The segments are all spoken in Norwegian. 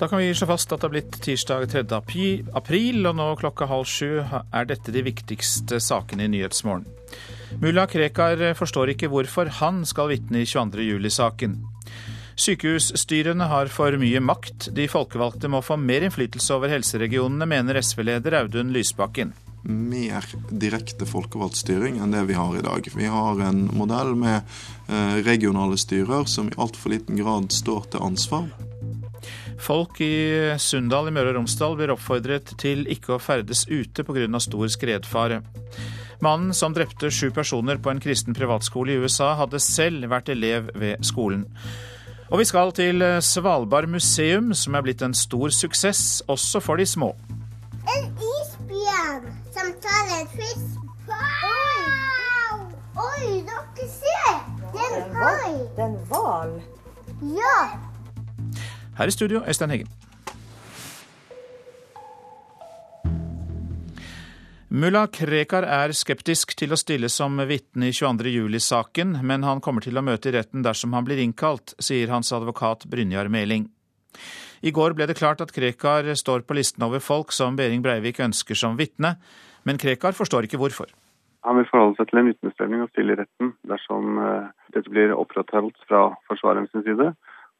Da kan vi slå fast at det har blitt tirsdag 3. april, og nå klokka halv sju er dette de viktigste sakene i Nyhetsmorgen. Mulla Krekar forstår ikke hvorfor han skal vitne i 22. juli-saken. Sykehusstyrene har for mye makt. De folkevalgte må få mer innflytelse over helseregionene, mener SV-leder Audun Lysbakken. Mer direkte folkevalgt styring enn det vi har i dag. Vi har en modell med eh, regionale styrer som i altfor liten grad står til ansvar Folk i Sunndal i Møre og Romsdal blir oppfordret til ikke å ferdes ute pga. stor skredfare. Mannen som drepte sju personer på en kristen privatskole i USA, hadde selv vært elev ved skolen. Og vi skal til Svalbard museum, som er blitt en stor suksess, også for de små. En isbjørn som tar en fisk. Oi! Oi, dere ser! Det er en hai. Det er en hval. Ja. Her i studio, Øystein Heggen. Mulla Krekar er skeptisk til å stille som vitne i 22.07-saken, men han kommer til å møte i retten dersom han blir innkalt, sier hans advokat Brynjar Meling. I går ble det klart at Krekar står på listen over folk som Behring Breivik ønsker som vitne, men Krekar forstår ikke hvorfor. Han vil forholde seg til en vitnestemning og stille i retten dersom eh, dette blir opprettholdt fra forsvarerens side.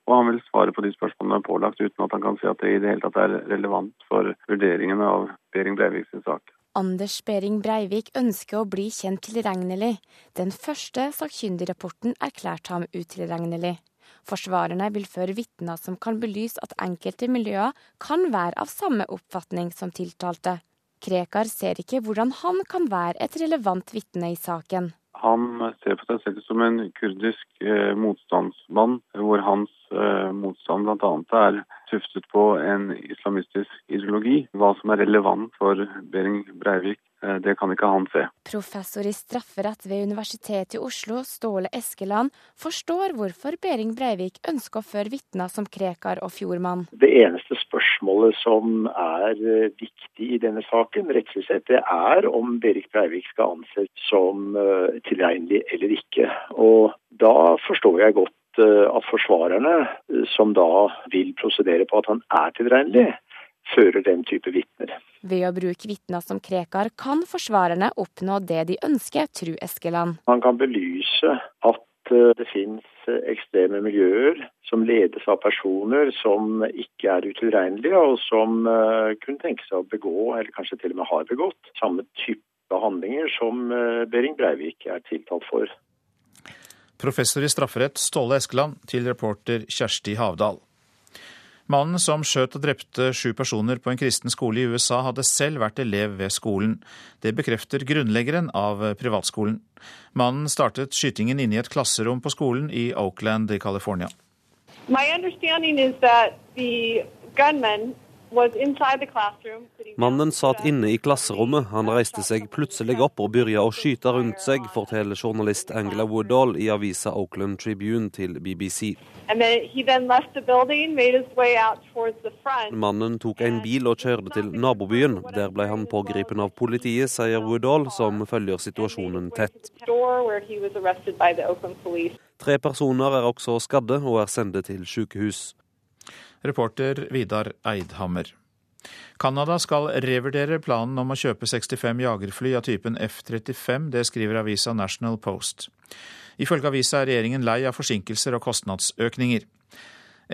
Og han vil svare på de spørsmålene han er pålagt, uten at han kan si at det i det hele tatt er relevant for vurderingene av Behring sin sak. Anders Behring Breivik ønsker å bli kjent tilregnelig. Den første sakkyndigrapporten erklærte ham utilregnelig. Forsvarerne vil føre vitner som kan belyse at enkelte miljøer kan være av samme oppfatning som tiltalte. Krekar ser ikke hvordan han kan være et relevant vitne i saken. Han ser på seg selv som en kurdisk eh, motstandsmann, hvor hans motstand bl.a. er tuftet på en islamistisk ideologi. Hva som er relevant for Behring Breivik, eh, det kan ikke han se. Professor i strafferett ved Universitetet i Oslo, Ståle Eskeland, forstår hvorfor Behring Breivik ønsker å føre vitner som Krekar og Fjordmann. Det eneste spørsmålet som er eh, viktig i denne saken, rettslig sett, det er om Behring Breivik skal anses som tilregnelig eller ikke. Og da forstår jeg godt Eh, at forsvarerne, eh, som da vil prosedere på at han er tilregnelig, fører den type vitner. Ved å bruke vitner som Krekar kan forsvarerne oppnå det de ønsker, tror Eskeland. Man kan belyse at eh, det finnes ekstreme miljøer som ledes av personer som ikke er utilregnelige, og som kunne tenke seg å begå, eller kanskje til og med har begått, samme type handlinger som Behring Breivik er tiltalt for. Professor i strafferett Ståle Eskeland til reporter Kjersti Havdal. Mannen som skjøt og drepte sju personer på en kristen skole i USA, hadde selv vært elev ved skolen. Det bekrefter grunnleggeren av privatskolen. Mannen startet skytingen inne i et klasserom på skolen i Oakland i California. My understanding is that the gunman Mannen satt inne i klasserommet. Han reiste seg plutselig opp og begynte å skyte rundt seg, forteller journalist Angela Woodall i avisa Oakland Tribune til BBC. Mannen tok en bil og kjørte til nabobyen. Der ble han pågrepet av politiet, sier Woodall, som følger situasjonen tett. Tre personer er også skadde og er sendt til sykehus. Reporter Vidar Eidhammer. Canada skal revurdere planen om å kjøpe 65 jagerfly av typen F-35. Det skriver avisa National Post. Ifølge avisa er regjeringen lei av forsinkelser og kostnadsøkninger.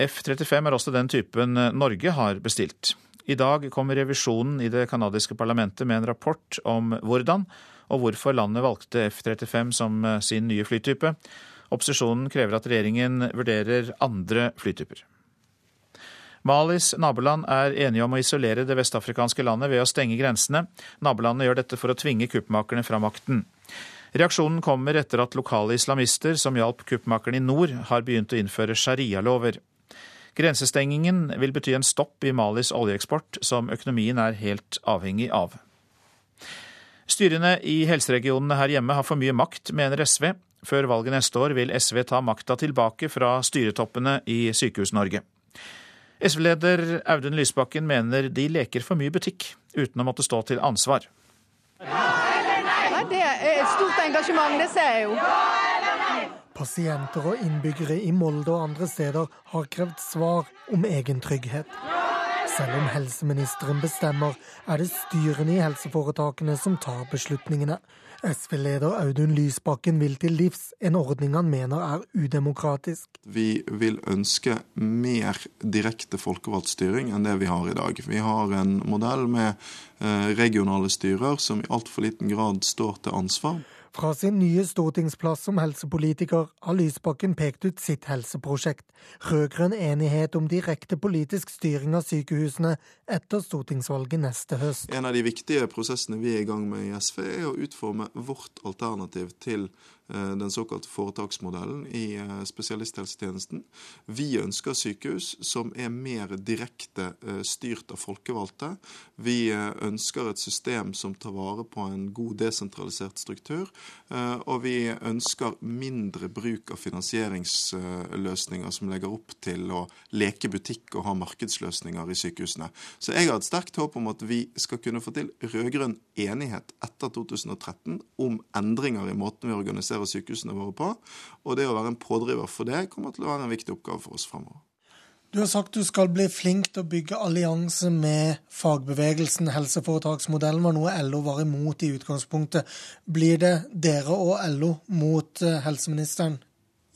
F-35 er også den typen Norge har bestilt. I dag kommer revisjonen i det canadiske parlamentet med en rapport om hvordan og hvorfor landet valgte F-35 som sin nye flytype. Opposisjonen krever at regjeringen vurderer andre flytyper. Malis naboland er enige om å isolere det vestafrikanske landet ved å stenge grensene. Nabolandene gjør dette for å tvinge kuppmakerne fra makten. Reaksjonen kommer etter at lokale islamister som hjalp kuppmakerne i nord, har begynt å innføre sharialover. Grensestengingen vil bety en stopp i Malis oljeeksport, som økonomien er helt avhengig av. Styrene i helseregionene her hjemme har for mye makt, mener SV. Før valget neste år vil SV ta makta tilbake fra styretoppene i Sykehus-Norge. SV-leder Audun Lysbakken mener de leker for mye butikk, uten å måtte stå til ansvar. Ja eller Nei, det er et stort engasjement, det ser jeg jo. Pasienter og innbyggere i Molde og andre steder har krevd svar om egen trygghet. Selv om helseministeren bestemmer, er det styrene i helseforetakene som tar beslutningene. SV-leder Audun Lysbakken vil til livs en ordning han mener er udemokratisk. Vi vil ønske mer direkte folkevalgt styring enn det vi har i dag. Vi har en modell med eh, regionale styrer som i altfor liten grad står til ansvar. Fra sin nye stortingsplass som helsepolitiker har Lysbakken pekt ut sitt helseprosjekt. Rød-grønn enighet om direkte politisk styring av sykehusene etter stortingsvalget neste høst. En av de viktige prosessene vi er i gang med i SV, er å utforme vårt alternativ til den såkalte foretaksmodellen i eh, spesialisthelsetjenesten. Vi ønsker sykehus som er mer direkte eh, styrt av folkevalgte. Vi ønsker et system som tar vare på en god desentralisert struktur. Og vi ønsker mindre bruk av finansieringsløsninger som legger opp til å leke butikk og ha markedsløsninger i sykehusene. Så jeg har et sterkt håp om at vi skal kunne få til rød-grønn enighet etter 2013 om endringer i måten vi organiserer organisere sykehusene våre på. Og det å være en pådriver for det kommer til å være en viktig oppgave for oss fremover. Du har sagt du skal bli flink til å bygge allianse med fagbevegelsen. Helseforetaksmodellen var noe LO var imot i utgangspunktet. Blir det dere og LO mot eh, helseministeren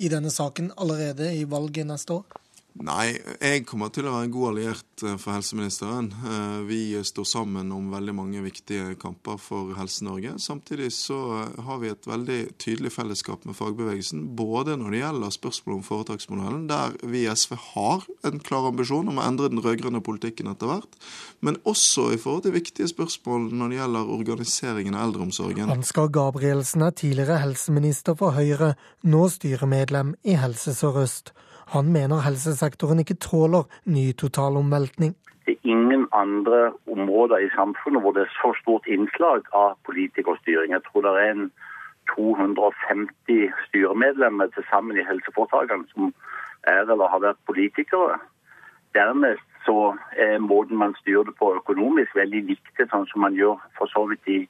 i denne saken allerede i valget neste år? Nei, jeg kommer til å være en god alliert eh, for helseministeren. Eh, vi står sammen om veldig mange viktige kamper for Helse-Norge. Samtidig så eh, har vi et veldig tydelig fellesskap med fagbevegelsen, både når det gjelder spørsmålet om foretaksmodellen, der vi i SV har en klar ambisjon om å endre den rød-grønne politikken etter hvert, men også i forhold til viktige spørsmål når det gjelder organiseringen av eldreomsorgen. Ansgar Gabrielsen er tidligere helseminister for Høyre, nå styremedlem i Helse Sør-Øst. Han mener helsesektoren ikke tåler ny totalomveltning. Det er ingen andre områder i samfunnet hvor det er så stort innslag av politikerstyring. Jeg tror det er en 250 styremedlemmer til sammen i helseforetakene som er eller har vært politikere. Dernest så er måten man styrer det på økonomisk veldig viktig, sånn som man gjør for så vidt i,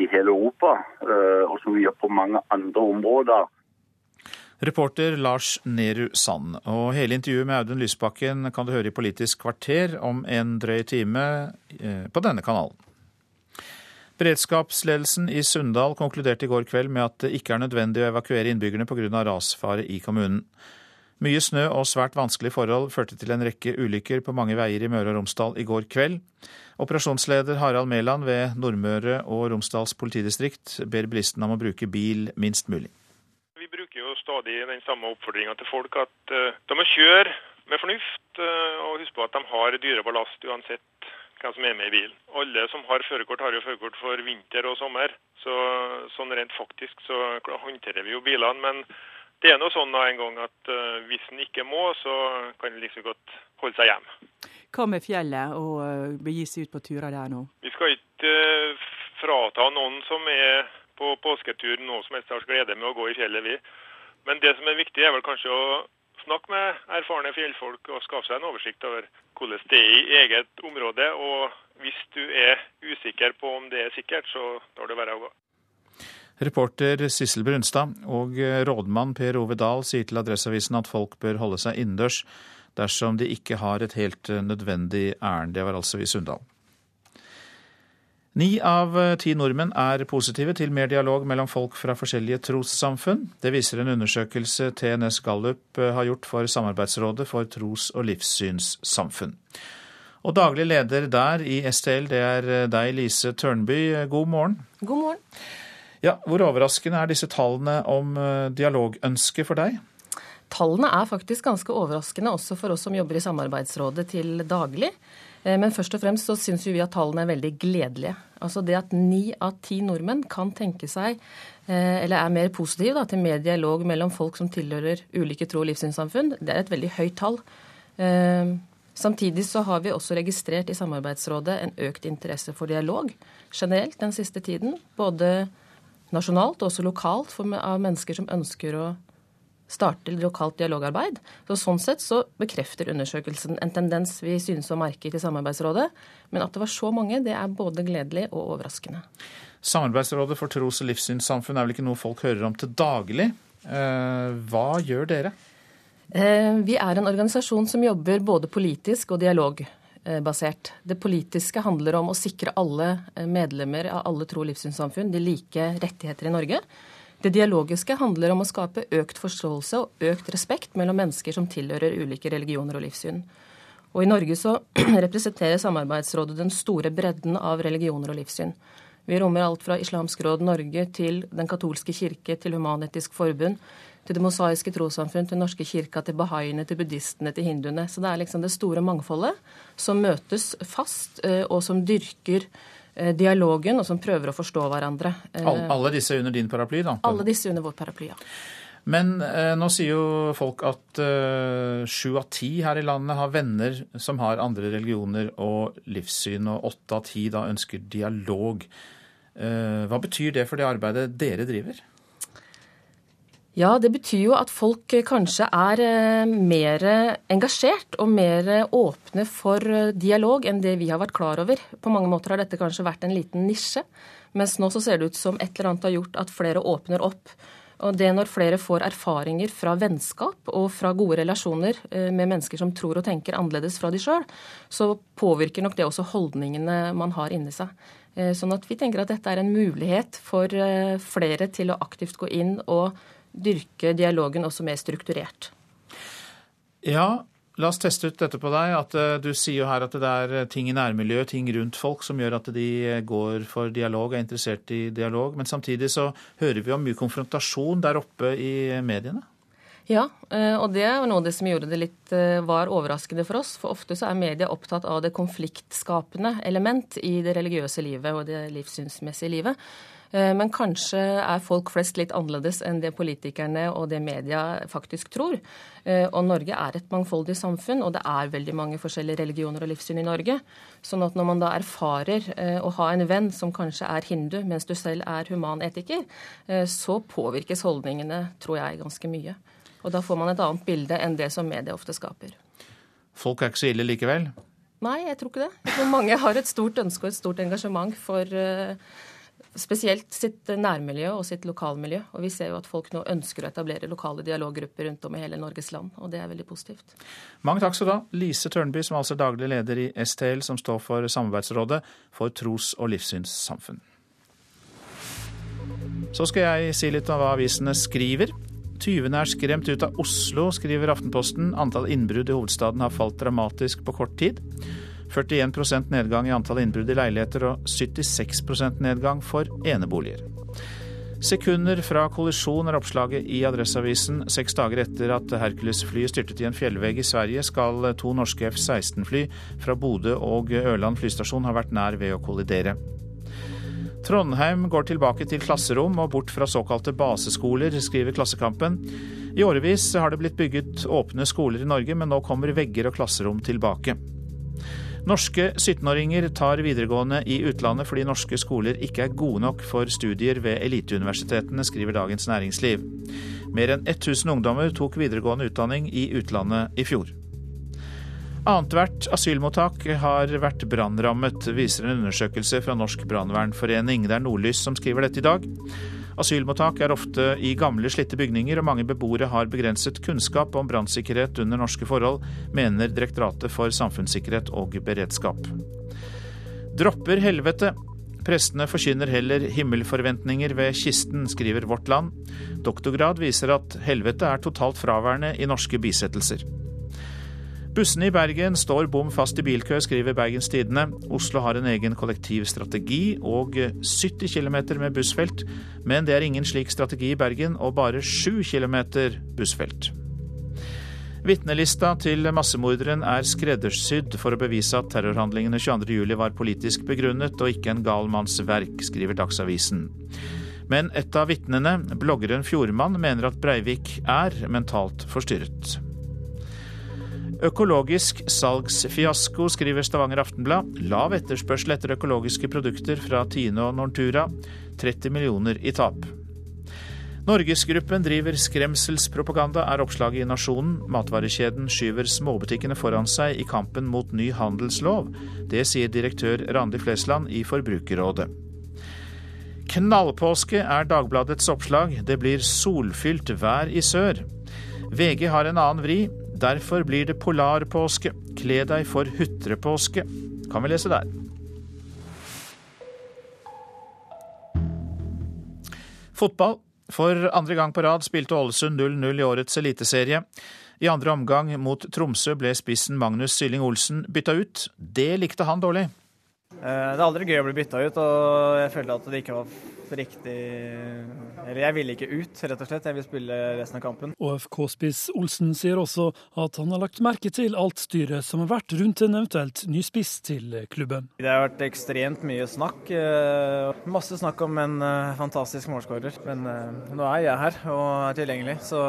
i hele Europa, øh, og som vi gjør på mange andre områder Reporter Lars Nehru Sand. Og hele intervjuet med Audun Lysbakken kan du høre i Politisk kvarter om en drøy time eh, på denne kanalen. Beredskapsledelsen i Sunndal konkluderte i går kveld med at det ikke er nødvendig å evakuere innbyggerne pga. rasfare i kommunen. Mye snø og svært vanskelige forhold førte til en rekke ulykker på mange veier i Møre og Romsdal i går kveld. Operasjonsleder Harald Mæland ved Nordmøre og Romsdals politidistrikt ber bilistene om å bruke bil minst mulig stadig den samme oppfordringa til folk at uh, de må kjøre med fornuft uh, og huske på at de har dyreballast uansett hvem som er med i bilen. Alle som har førerkort, har jo førerkort for vinter og sommer. Så sånn rent faktisk så håndterer vi jo bilene. Men det er nå sånn da en gang at uh, hvis en ikke må, så kan en liksom godt holde seg hjemme. Hva med fjellet og begi seg ut på turer der nå? Vi skal ikke frata noen som er på påsketur noe som helst har glede med å gå i fjellet, vi. Men det som er viktig, er vel kanskje å snakke med erfarne fjellfolk og skaffe seg en oversikt over hvordan det er i eget område. Og hvis du er usikker på om det er sikkert, så lar det være å gå. Reporter Sissel Brunstad og rådmann Per Ove Dahl sier til Adresseavisen at folk bør holde seg innendørs dersom de ikke har et helt nødvendig ærend. Det var altså i Sunndal. Ni av eh, ti nordmenn er positive til mer dialog mellom folk fra forskjellige trossamfunn. Det viser en undersøkelse TNS Gallup eh, har gjort for Samarbeidsrådet for tros- og livssynssamfunn. Og daglig leder der i STL, det er eh, deg, Lise Tørnby. God morgen. God morgen. Ja, Hvor overraskende er disse tallene om dialogønsket for deg? Tallene er faktisk ganske overraskende også for oss som jobber i Samarbeidsrådet til daglig. Eh, men først og fremst så syns vi at tallene er veldig gledelige. Altså det at ni av ti nordmenn kan tenke seg, eh, eller er mer positive da, til mer dialog mellom folk som tilhører ulike tro- og livssynssamfunn, det er et veldig høyt tall. Eh, samtidig så har vi også registrert i Samarbeidsrådet en økt interesse for dialog generelt den siste tiden. Både nasjonalt og også lokalt av mennesker som ønsker å starte lokalt dialogarbeid. Så Sånn sett så bekrefter undersøkelsen en tendens vi synes å merke til Samarbeidsrådet. Men at det var så mange, det er både gledelig og overraskende. Samarbeidsrådet for tros- og livssynssamfunn er vel ikke noe folk hører om til daglig? Hva gjør dere? Vi er en organisasjon som jobber både politisk og dialogbasert. Det politiske handler om å sikre alle medlemmer av alle tro- og livssynssamfunn de like rettigheter i Norge. Det dialogiske handler om å skape økt forståelse og økt respekt mellom mennesker som tilhører ulike religioner og livssyn. Og I Norge så representerer Samarbeidsrådet den store bredden av religioner og livssyn. Vi rommer alt fra Islamsk råd Norge til Den katolske kirke til Human-Etisk Forbund, til Det mosaiske trossamfunn, til Norske kirka, til bahaiene, til buddhistene, til hinduene. Så det er liksom det store mangfoldet som møtes fast, eh, og som dyrker dialogen, og som prøver å forstå hverandre. Eh, alle, disse under din paraply, da? Alle disse under vår paraply, ja. Men eh, nå sier jo folk at eh, av ti her i landet har venner som har andre religioner og livssyn, og åtte av ti da ønsker dialog. Eh, hva betyr det for det arbeidet dere driver? Ja, det betyr jo at folk eh, kanskje er eh, mer engasjert og mer åpne for eh, dialog enn det vi har vært klar over. På mange måter har dette kanskje vært en liten nisje, mens nå så ser det ut som et eller annet har gjort at flere åpner opp. Og det når flere får erfaringer fra vennskap og fra gode relasjoner med mennesker som tror og tenker annerledes fra de sjøl, så påvirker nok det også holdningene man har inni seg. Sånn at vi tenker at dette er en mulighet for flere til å aktivt gå inn og dyrke dialogen også mer strukturert. Ja, la oss teste ut dette på deg. at uh, Du sier jo her at det er eh, ting i nærmiljøet, ting rundt folk, som gjør at de eh, går for dialog, er interessert i dialog. Men samtidig så hører vi om mye konfrontasjon der oppe i mediene. Ja, og det var noe av det som gjorde det litt var overraskende for oss. For ofte så er media opptatt av det konfliktskapende element i det religiøse livet og det livssynsmessige livet. Eh, men kanskje er folk flest litt annerledes enn det politikerne og det media faktisk tror. Eh, og Norge er et mangfoldig samfunn, og det er veldig mange forskjellige religioner og livssyn i Norge. Sånn at når man da erfarer eh, å ha en venn som kanskje er hindu, mens du selv er humanetiker, så påvirkes holdningene, tror jeg, ganske mye. Og da får man et annet bilde enn det som media ofte skaper. Folk er ikke så ille likevel? Nei, jeg tror ikke det. Jeg tror mange har et stort ønske og et stort engasjement for spesielt sitt nærmiljø og sitt lokalmiljø. Og vi ser jo at folk nå ønsker å etablere lokale dialoggrupper rundt om i hele Norges land, og det er veldig positivt. Mange takk skal du ha, Lise Tørnby, som altså er daglig leder i STL, som står for Samarbeidsrådet for tros- og livssynssamfunn. Så skal jeg si litt om hva avisene skriver. Tyvene er skremt ut av Oslo, skriver Aftenposten. Antall innbrudd i hovedstaden har falt dramatisk på kort tid. 41% nedgang i antall innbrudd i leiligheter og 76 nedgang for eneboliger. Sekunder fra kollisjon er oppslaget i Adresseavisen. Seks dager etter at Hercules-flyet styrtet i en fjellvegg i Sverige, skal to norske F-16-fly fra Bodø og Ørland flystasjon ha vært nær ved å kollidere. Trondheim går tilbake til klasserom og bort fra såkalte baseskoler, skriver Klassekampen. I årevis har det blitt bygget åpne skoler i Norge, men nå kommer vegger og klasserom tilbake. Norske 17-åringer tar videregående i utlandet fordi norske skoler ikke er gode nok for studier ved eliteuniversitetene, skriver Dagens Næringsliv. Mer enn 1000 ungdommer tok videregående utdanning i utlandet i fjor. Annethvert asylmottak har vært brannrammet, viser en undersøkelse fra Norsk brannvernforening. Det er Nordlys som skriver dette i dag. Asylmottak er ofte i gamle, slitte bygninger, og mange beboere har begrenset kunnskap om brannsikkerhet under norske forhold, mener Direktoratet for samfunnssikkerhet og beredskap. Dropper helvete. Prestene forkynner heller himmelforventninger ved kisten, skriver Vårt Land. Doktorgrad viser at helvete er totalt fraværende i norske bisettelser. Bussene i Bergen står bom fast i bilkø, skriver Bergens Tidende. Oslo har en egen kollektivstrategi og 70 km med bussfelt, men det er ingen slik strategi i Bergen, og bare 7 km bussfelt. Vitnelista til massemorderen er skreddersydd for å bevise at terrorhandlingene 22.07 var politisk begrunnet og ikke en gal manns verk, skriver Dagsavisen. Men et av vitnene, bloggeren Fjordmann, mener at Breivik er mentalt forstyrret. Økologisk salgsfiasko, skriver Stavanger Aftenblad. Lav etterspørsel etter økologiske produkter fra Tine og Nortura. 30 millioner i tap. Norgesgruppen driver skremselspropaganda, er oppslaget i Nasjonen. Matvarekjeden skyver småbutikkene foran seg i kampen mot ny handelslov. Det sier direktør Randi Flesland i Forbrukerrådet. Knallpåske er Dagbladets oppslag. Det blir solfylt vær i sør. VG har en annen vri. Derfor blir det polarpåske. Kle deg for hutrepåske, kan vi lese der. Fotball. For andre gang på rad spilte Ålesund 0-0 i årets eliteserie. I andre omgang mot Tromsø ble spissen Magnus Sylling Olsen bytta ut. Det likte han dårlig. Eh, det er aldri gøy å bli bytta ut, og jeg følte at det ikke var riktig Eller jeg ville ikke ut, rett og slett. Jeg vil spille resten av kampen. ÅFK-spiss Olsen sier også at han har lagt merke til alt styret som har vært rundt en eventuelt ny spiss til klubben. Det har vært ekstremt mye snakk. eh, Masse snakk om en eh, fantastisk målskårer. Men nå er jeg her og er tilgjengelig, så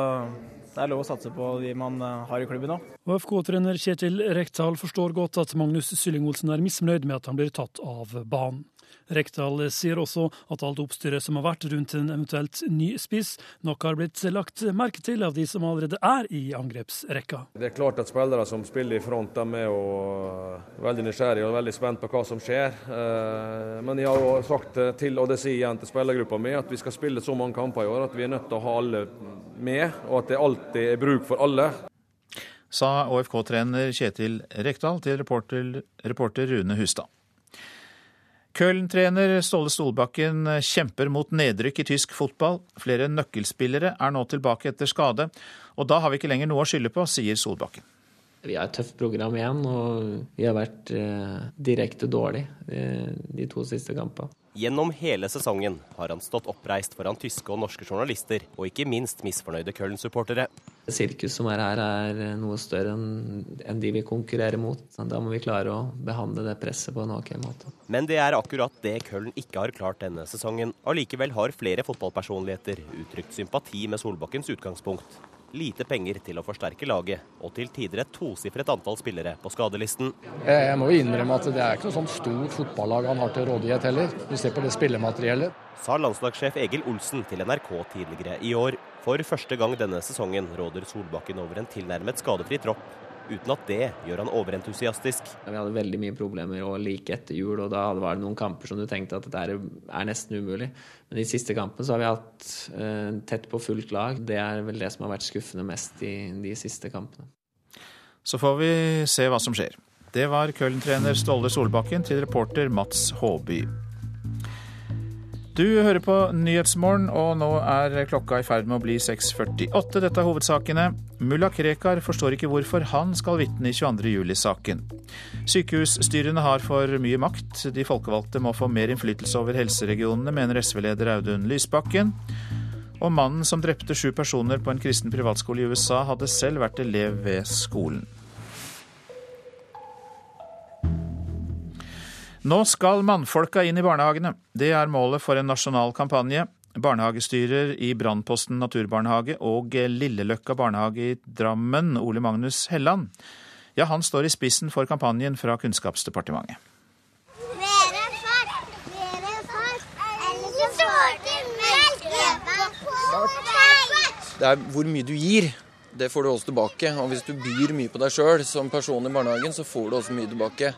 det er lov å satse på de man eh, har i klubben nå. FK-trener Kjetil Rekdal forstår godt at Magnus Sylling Olsen er misfornøyd med at han blir tatt av banen. Rekdal sier også at alt oppstyret som har vært rundt en eventuelt ny spiss, nok har blitt lagt merke til av de som allerede er i angrepsrekka. Det er klart at spillere som spiller i front, de er jo veldig nysgjerrige og veldig spent på hva som skjer. Eh, Men jeg har jo sagt til, og det sier igjen til spillergruppa mi, at vi skal spille så mange kamper i år at vi er nødt til å ha alle med, og at det alltid er bruk for alle. Sa ÅFK-trener Kjetil Rekdal til reporter, reporter Rune Hustad. Köln-trener Ståle Stolbakken kjemper mot nedrykk i tysk fotball. Flere nøkkelspillere er nå tilbake etter skade, og da har vi ikke lenger noe å skylde på, sier Solbakken. Vi har et tøft program igjen, og vi har vært eh, direkte dårlig eh, de to siste kampene. Gjennom hele sesongen har han stått oppreist foran tyske og norske journalister, og ikke minst misfornøyde Köln-supportere. Sirkus som er her, er noe større enn enn de vi konkurrerer mot. Da må vi klare å behandle det presset på en ok måte. Men det er akkurat det Køllen ikke har klart denne sesongen. Allikevel har flere fotballpersonligheter uttrykt sympati med Solbakkens utgangspunkt. Lite penger til å forsterke laget, og til tider et tosifret antall spillere på skadelisten. Jeg må jo innrømme at det er ikke noe sånn stort fotballag han har til rådighet heller. Du ser på det spillemateriellet. Sa landslagssjef Egil Olsen til NRK tidligere i år. For første gang denne sesongen råder Solbakken over en tilnærmet skadefri tropp, uten at det gjør han overentusiastisk. Vi hadde veldig mye problemer og like etter jul, og da var det noen kamper som du tenkte at dette er, er nesten umulig. Men de siste kampene så har vi hatt eh, tett på fullt lag. Det er vel det som har vært skuffende mest i de siste kampene. Så får vi se hva som skjer. Det var Köln-trener Ståle Solbakken til reporter Mats Håby. Du hører på Nyhetsmorgen, og nå er klokka i ferd med å bli 6.48. Dette er hovedsakene. Mulla Krekar forstår ikke hvorfor han skal vitne i 22. juli-saken. Sykehusstyrene har for mye makt. De folkevalgte må få mer innflytelse over helseregionene, mener SV-leder Audun Lysbakken. Og mannen som drepte sju personer på en kristen privatskole i USA, hadde selv vært elev ved skolen. Nå skal mannfolka inn i barnehagene. Det er målet for en nasjonal kampanje. Barnehagestyrer i Brannposten naturbarnehage og Lilleløkka barnehage i Drammen, Ole Magnus Helland, ja, han står i spissen for kampanjen fra Kunnskapsdepartementet. Mere fart, mere fart, ellers så får du melk på deg. Det er hvor mye du gir. Det får du også tilbake. Og hvis du byr mye på deg sjøl som person i barnehagen, så får du også mye tilbake.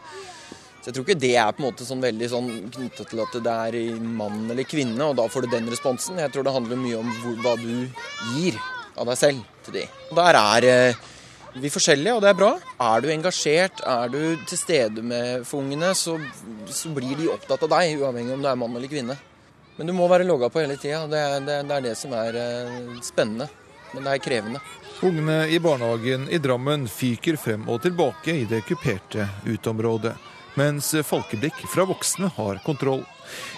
Så jeg tror ikke det er på en måte sånn veldig sånn knyttet til at det er mann eller kvinne, og da får du den responsen. Jeg tror det handler mye om hvor, hva du gir av deg selv til de. Der er eh, vi forskjellige, og det er bra. Er du engasjert, er du til stede med for ungene, så, så blir de opptatt av deg, uavhengig om du er mann eller kvinne. Men du må være logga på hele tida. Det, det, det er det som er eh, spennende. Men det er krevende. Ungene i barnehagen i Drammen fyker frem og tilbake i det kuperte uteområdet, mens folkeblikk fra voksne har kontroll.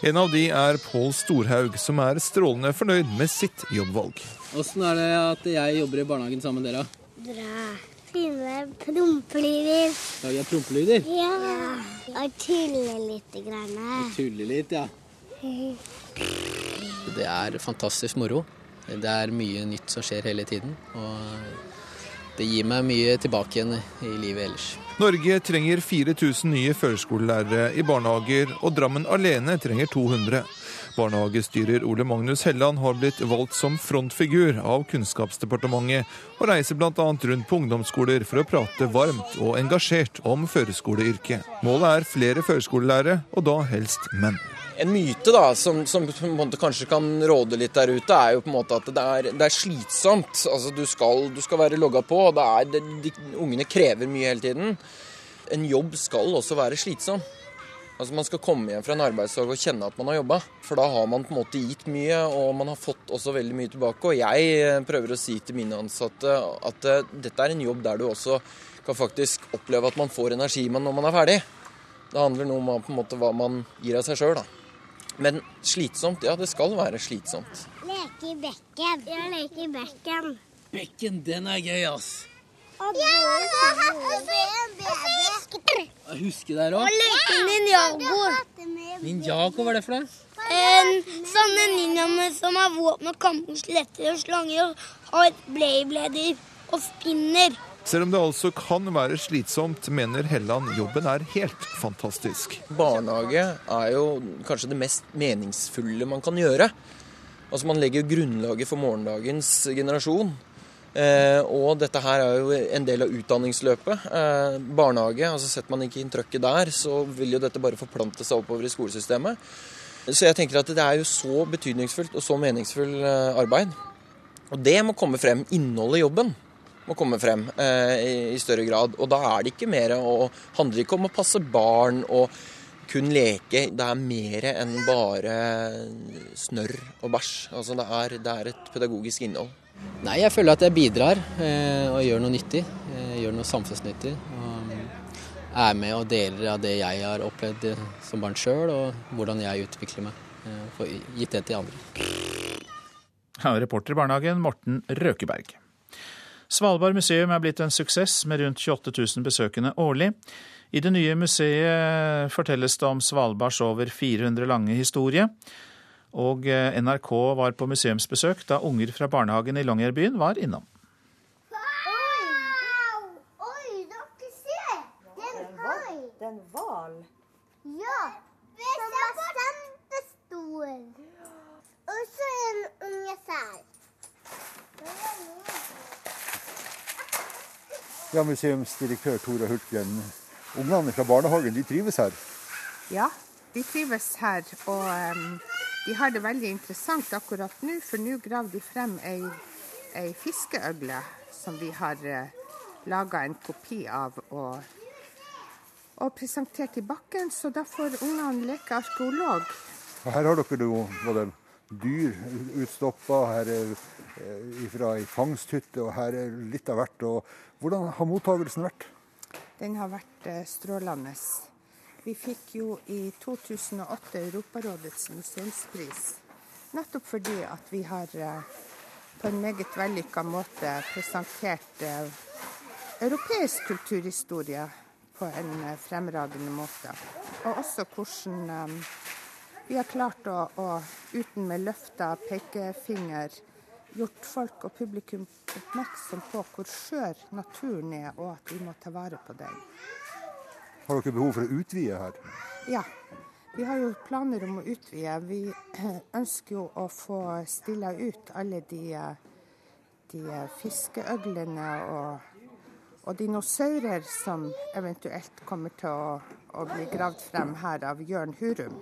En av de er Pål Storhaug, som er strålende fornøyd med sitt jobbvalg. Åssen er det at jeg jobber i barnehagen sammen med dere? Bra. Fine prompelyder. Lager jeg prompelyder? Ja. Og tuller litt. Grann. Tuller litt, ja. Det er fantastisk moro. Det er mye nytt som skjer hele tiden. Og det gir meg mye tilbake igjen i livet ellers. Norge trenger 4000 nye førskolelærere i barnehager, og Drammen alene trenger 200. Barnehagestyrer Ole Magnus Helland har blitt valgt som frontfigur av Kunnskapsdepartementet, og reiser bl.a. rundt på ungdomsskoler for å prate varmt og engasjert om førskoleyrket. Målet er flere førskolelærere, og da helst menn. En myte da, som, som, kanskje kan råde litt der ute, er jo på en måte at det er, det er slitsomt. Altså Du skal, du skal være logga på. og det er, det, de, Ungene krever mye hele tiden. En jobb skal også være slitsom. Altså Man skal komme hjem fra en arbeidsdag og kjenne at man har jobba. For da har man på en måte gitt mye, og man har fått også veldig mye tilbake. Og jeg eh, prøver å si til mine ansatte at uh, dette er en jobb der du også kan faktisk oppleve at man får energi når man er ferdig. Det handler noe om på en måte hva man gir av seg sjøl, da. Men slitsomt? Ja, det skal være slitsomt. Leke i bekken. Ja, leke i bekken. Bekken, den er gøy, ass. Ja, Jeg husker der Og òg. leke ninjago. Ninjago, hva er det for noe? En sånne ninjaer som har våpen og kamper, skjeletter og slanger og har blader og spinner. Selv om det altså kan være slitsomt, mener Helland jobben er helt fantastisk. Barnehage er jo kanskje det mest meningsfulle man kan gjøre. Altså Man legger grunnlaget for morgendagens generasjon. Eh, og dette her er jo en del av utdanningsløpet. Eh, barnehage, altså setter man ikke inn trøkket der, så vil jo dette bare forplante seg oppover i skolesystemet. Så jeg tenker at det er jo så betydningsfullt og så meningsfull eh, arbeid. Og det må komme frem. Innholdet i jobben må komme frem eh, i, i større grad. Og da er det ikke mer å handler ikke om å passe barn og kun leke. Det er mer enn bare snørr og bæsj. Altså det er, det er et pedagogisk innhold. Nei, jeg føler at jeg bidrar eh, og gjør noe nyttig. Eh, gjør noe samfunnsnyttig. Og er med og deler av det jeg har opplevd eh, som barn sjøl, og hvordan jeg utvikler meg. Eh, får gitt det til andre. Ja, reporter i barnehagen Morten Røkeberg. Svalbard museum er blitt en suksess med rundt 28 000 besøkende årlig. I det nye museet fortelles det om Svalbards over 400 lange historie. Og eh, NRK var på museumsbesøk da unger fra barnehagen i Longyearbyen var innom. En hval. Ja. Som var kjempestor. Og så en unge sel. Ja, museumsdirektør Tora Hultgren. Ungene fra barnehagen de trives her. Ja, de trives her. Og um, de har det veldig interessant akkurat nå, for nå graver de frem ei, ei fiskeøgle som vi har uh, laga en kopi av og, og presentert i bakken. Så da får ungene leke arkeolog. Og her har dere jo både dyr utstoppa, her er eh, fra ei fangsthytte, og her er litt av hvert. Og hvordan har mottagelsen vært? Den har vært eh, strålende. Vi fikk jo i 2008 Europarådets museumspris. Nettopp fordi at vi har eh, på en meget vellykka måte presentert europeisk kulturhistorie på en fremragende måte. Og også hvordan vi har klart å, å uten med løfta pekefinger, gjort folk og publikum oppmerksom på hvor skjør naturen er, og at vi må ta vare på den. Har dere behov for å utvide her? Ja, vi har jo planer om å utvide. Vi ønsker jo å få stilla ut alle de, de fiskeøglene og, og dinosaurer som eventuelt kommer til å, å bli gravd frem her av Jørn Hurum.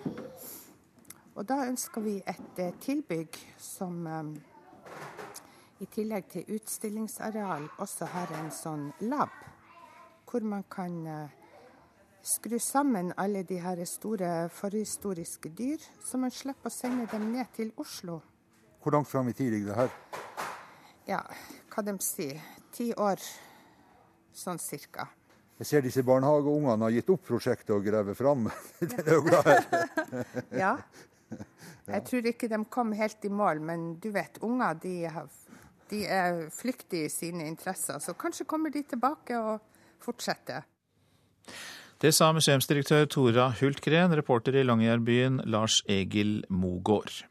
Og da ønsker vi et eh, tilbygg som eh, i tillegg til utstillingsareal også har en sånn lab, hvor man kan eh, skru sammen alle de her store forhistoriske dyr, så man slipper å sende dem ned til Oslo. Hvor langt fram i tid ligger det her? Ja, hva de sier. Ti år, sånn cirka. Jeg ser disse barnehageungene har gitt opp prosjektet og graver fram. det øgla her. Ja. Jeg tror ikke de kom helt i mål, men du vet, unger de, har, de er flyktige i sine interesser. Så kanskje kommer de tilbake og fortsetter. Det sa museumsdirektør Tora Hultgren, reporter i Longyearbyen Lars Egil Mogård.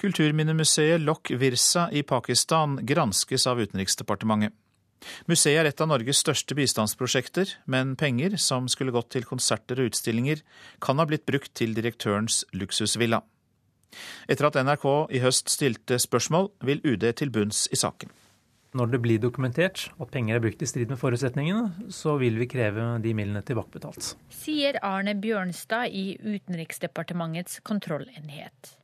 Kulturminnemuseet Lok Virsa i Pakistan granskes av Utenriksdepartementet. Museet er et av Norges største bistandsprosjekter, men penger som skulle gått til konserter og utstillinger, kan ha blitt brukt til direktørens luksusvilla. Etter at NRK i høst stilte spørsmål, vil UD til bunns i saken. Når det blir dokumentert at penger er brukt i strid med forutsetningene, så vil vi kreve de midlene tilbakebetalt. Sier Arne Bjørnstad i Utenriksdepartementets kontrollenhet.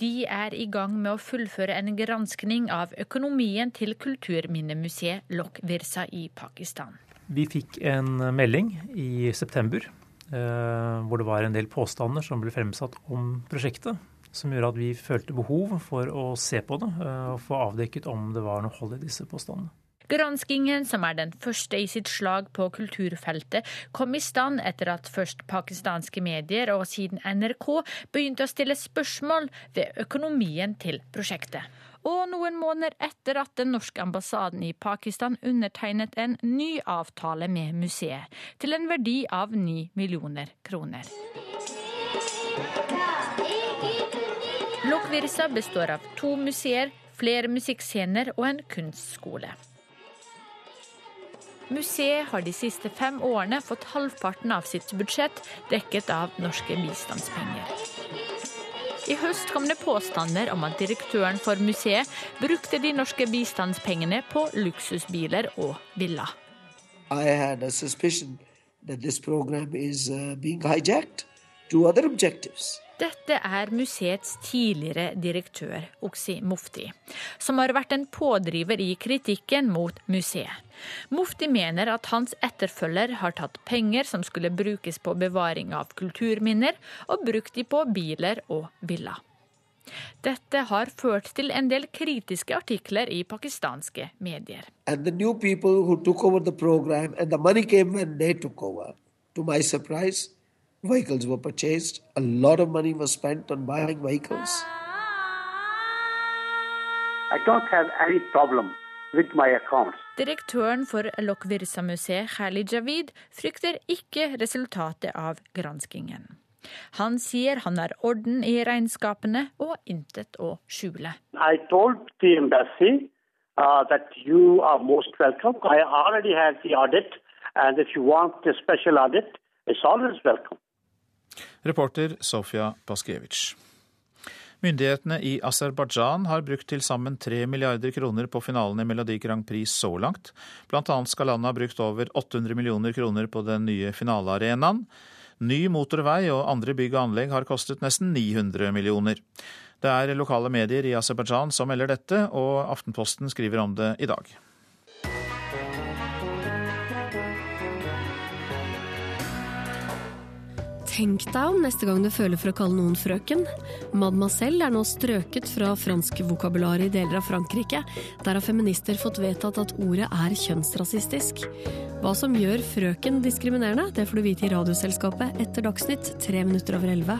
De er i gang med å fullføre en granskning av økonomien til kulturminnemuseet Lok Virsa i Pakistan. Vi fikk en melding i september eh, hvor det var en del påstander som ble fremsatt om prosjektet. Som gjorde at vi følte behov for å se på det eh, og få avdekket om det var noe hold i disse påstandene. Granskingen, som er den første i sitt slag på kulturfeltet, kom i stand etter at først pakistanske medier og siden NRK begynte å stille spørsmål ved økonomien til prosjektet. Og noen måneder etter at den norske ambassaden i Pakistan undertegnet en ny avtale med museet, til en verdi av ni millioner kroner. Lokvirsa består av to museer, flere musikkscener og en kunstskole. Museet har de siste fem årene fått halvparten av sitt budsjett dekket av norske bistandspenger. I høst kom det påstander om at direktøren for museet brukte de norske bistandspengene på luksusbiler og villa. I had a suspicion that this program is uh, being hijacked to other objectives. Dette er museets tidligere direktør, Oksi Mufti, som har vært en pådriver i kritikken mot museet. Mufti mener at hans etterfølger har tatt penger som skulle brukes på bevaring av kulturminner, og brukt de på biler og villa. Dette har ført til en del kritiske artikler i pakistanske medier. Og de nye people who took over programmet, program and kom over. til min surprise, Vehicles were purchased. A lot of money was spent on buying vehicles. I don't have any problem with my accounts. Direktøren for Lokvirsa-museet, Khalid Javid, frykter ikke resultatet av granskingen. Han sier han har orden i regnskapene og intet å skjule. I told the embassy uh, that you are most welcome. I already have the audit, and if you want a special audit, it's always welcome. Reporter Sofia Paskevitsj. Myndighetene i Aserbajdsjan har brukt til sammen 3 milliarder kroner på finalen i Melodi Grand Prix så langt. Blant annet skal landet ha brukt over 800 millioner kroner på den nye finalearenaen. Ny motorvei og andre bygg og anlegg har kostet nesten 900 millioner. Det er lokale medier i Aserbajdsjan som melder dette, og Aftenposten skriver om det i dag. Tenk deg om neste gang du føler for å kalle noen frøken. Mademoiselle er nå strøket fra fransk vokabular i deler av Frankrike. Der har feminister fått vedtatt at ordet er kjønnsrasistisk. Hva som gjør frøken diskriminerende, det får du vite i Radioselskapet etter Dagsnytt tre minutter over elleve.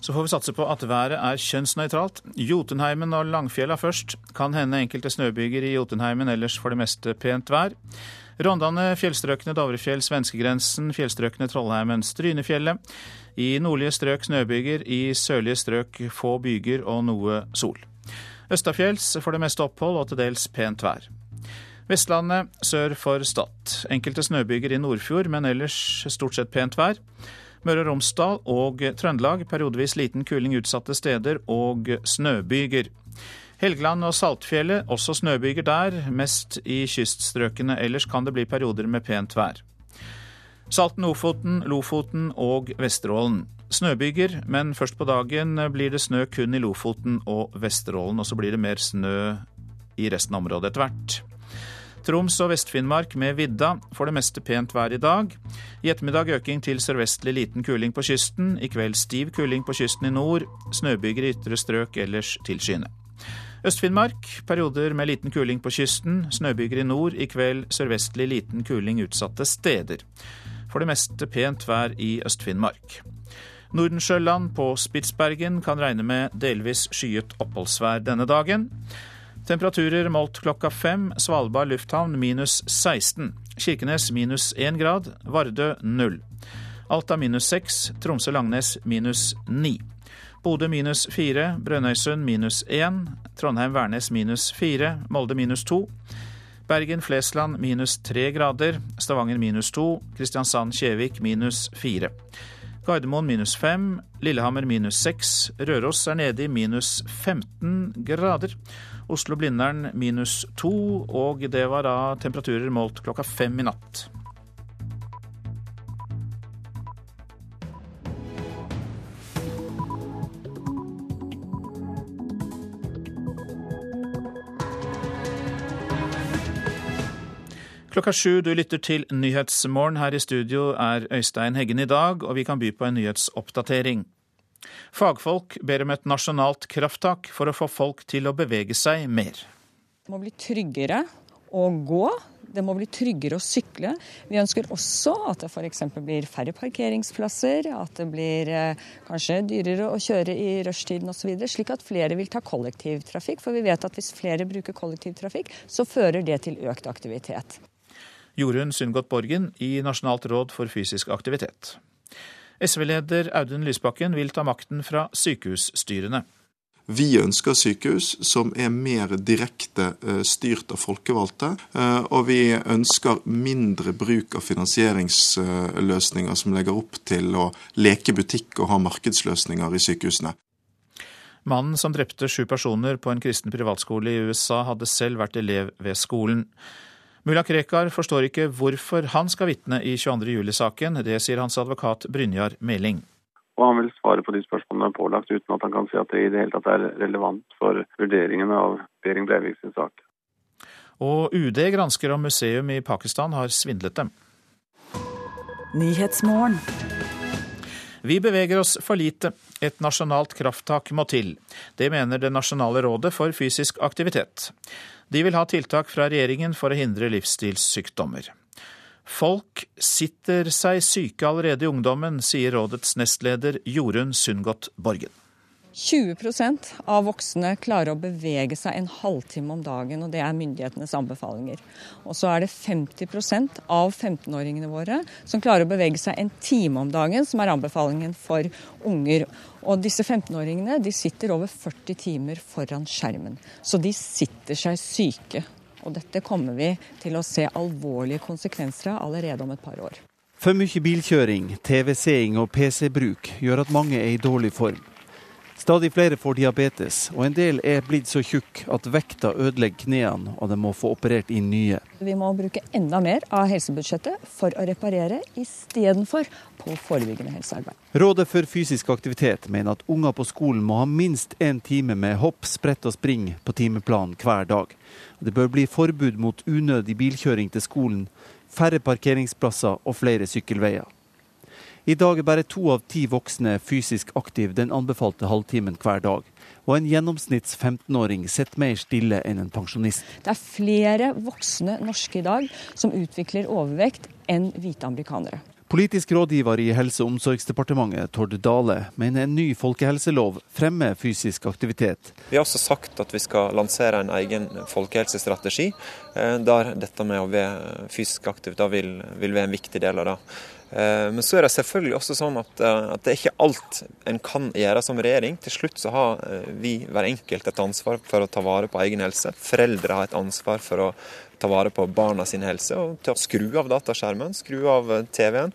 Så får vi satse på at været er kjønnsnøytralt. Jotunheimen og Langfjella først. Kan hende enkelte snøbyger i Jotunheimen, ellers for det meste pent vær. Rondane, fjellstrøkene Dovrefjell, svenskegrensen, fjellstrøkene Trollheimen, Strynefjellet. I nordlige strøk snøbyger, i sørlige strøk få byger og noe sol. Østafjells for det meste opphold og til dels pent vær. Vestlandet sør for Stad. Enkelte snøbyger i Nordfjord, men ellers stort sett pent vær. Møre og Romsdal og Trøndelag periodevis liten kuling utsatte steder og snøbyger. Helgeland og Saltfjellet, også snøbyger der, mest i kyststrøkene. Ellers kan det bli perioder med pent vær. Salten, Ofoten, Lofoten og Vesterålen. Snøbyger, men først på dagen blir det snø kun i Lofoten og Vesterålen. Og så blir det mer snø i resten av området etter hvert. Troms og Vest-Finnmark med vidda. For det meste pent vær i dag. I ettermiddag øking til sørvestlig liten kuling på kysten. I kveld stiv kuling på kysten i nord. Snøbyger i ytre strøk ellers tilskyende. Øst-Finnmark perioder med liten kuling på kysten. Snøbyger i nord. I kveld sørvestlig liten kuling utsatte steder. For det meste pent vær i Øst-Finnmark. Nordensjøland på Spitsbergen kan regne med delvis skyet oppholdsvær denne dagen. Temperaturer målt klokka fem. Svalbard lufthavn minus 16. Kirkenes minus 1 grad. Vardø null. Alta minus 6. Tromsø-Langnes minus 9. Bodø minus fire, Brønnøysund minus én, Trondheim-Værnes minus fire, Molde minus to. Bergen-Flesland minus tre grader, Stavanger minus to, Kristiansand-Kjevik minus fire. Gardermoen minus fem, Lillehammer minus seks, Røros er nede i minus 15 grader. Oslo-Blindern minus to, og det var da temperaturer målt klokka fem i natt. Klokka sju, du lytter til Nyhetsmorgen. Her i studio er Øystein Heggen i dag, og vi kan by på en nyhetsoppdatering. Fagfolk ber om et nasjonalt krafttak for å få folk til å bevege seg mer. Det må bli tryggere å gå. Det må bli tryggere å sykle. Vi ønsker også at det f.eks. blir færre parkeringsplasser, at det blir eh, kanskje dyrere å kjøre i rushtiden osv., slik at flere vil ta kollektivtrafikk. For vi vet at hvis flere bruker kollektivtrafikk, så fører det til økt aktivitet. Jorunn Sundgodt Borgen i Nasjonalt råd for fysisk aktivitet. SV-leder Audun Lysbakken vil ta makten fra sykehusstyrene. Vi ønsker sykehus som er mer direkte eh, styrt av folkevalgte. Eh, og vi ønsker mindre bruk av finansieringsløsninger som legger opp til å leke butikk og ha markedsløsninger i sykehusene. Mannen som drepte sju personer på en kristen privatskole i USA, hadde selv vært elev ved skolen. Mulla Krekar forstår ikke hvorfor han skal vitne i 22. juli-saken. Det sier hans advokat Brynjar Meling. Og han vil svare på de spørsmålene er pålagt, uten at han kan si at det i det hele tatt er relevant for vurderingen av Behring Breivik sin sak. Og UD gransker om museum i Pakistan har svindlet dem. Vi beveger oss for lite. Et nasjonalt krafttak må til. Det mener Det nasjonale rådet for fysisk aktivitet. De vil ha tiltak fra regjeringen for å hindre livsstilssykdommer. Folk sitter seg syke allerede i ungdommen, sier rådets nestleder Jorunn Sundgodt Borgen. 20% av voksne klarer å bevege seg en halvtime om dagen, og det er myndighetenes anbefalinger. Og så er det 50% av 15-åringene våre som klarer å bevege seg en time om dagen, som er anbefalingen for unger. Og disse 15-åringene de sitter over 40 timer foran skjermen. Så de sitter seg syke. Og dette kommer vi til å se alvorlige konsekvenser av allerede om et par år. For mye bilkjøring, TV-seing og PC-bruk gjør at mange er i dårlig form. Stadig flere får diabetes, og en del er blitt så tjukk at vekta ødelegger knærne og de må få operert inn nye. Vi må bruke enda mer av helsebudsjettet for å reparere, istedenfor på forebyggende helsearbeid. Rådet for fysisk aktivitet mener at unger på skolen må ha minst én time med hopp, sprett og spring på timeplanen hver dag. Det bør bli forbud mot unødig bilkjøring til skolen, færre parkeringsplasser og flere sykkelveier. I dag er bare to av ti voksne fysisk aktive den anbefalte halvtimen hver dag. Og en gjennomsnitts 15-åring sitter mer stille enn en pensjonist. Det er flere voksne norske i dag som utvikler overvekt enn hvite amerikanere. Politisk rådgiver i Helse- og omsorgsdepartementet, Tord Dale, mener en ny folkehelselov fremmer fysisk aktivitet. Vi har også sagt at vi skal lansere en egen folkehelsestrategi, eh, der dette med å være fysisk aktiv vil, vil være en viktig del av det. Eh, men så er det selvfølgelig også sånn at, eh, at, det er ikke alt en kan gjøre som regjering. Til slutt så har eh, vi hver enkelt et ansvar for å ta vare på egen helse. Foreldre har et ansvar for å ta vare på barna sin helse og til å skru av dataskjermen, skru av TV-en.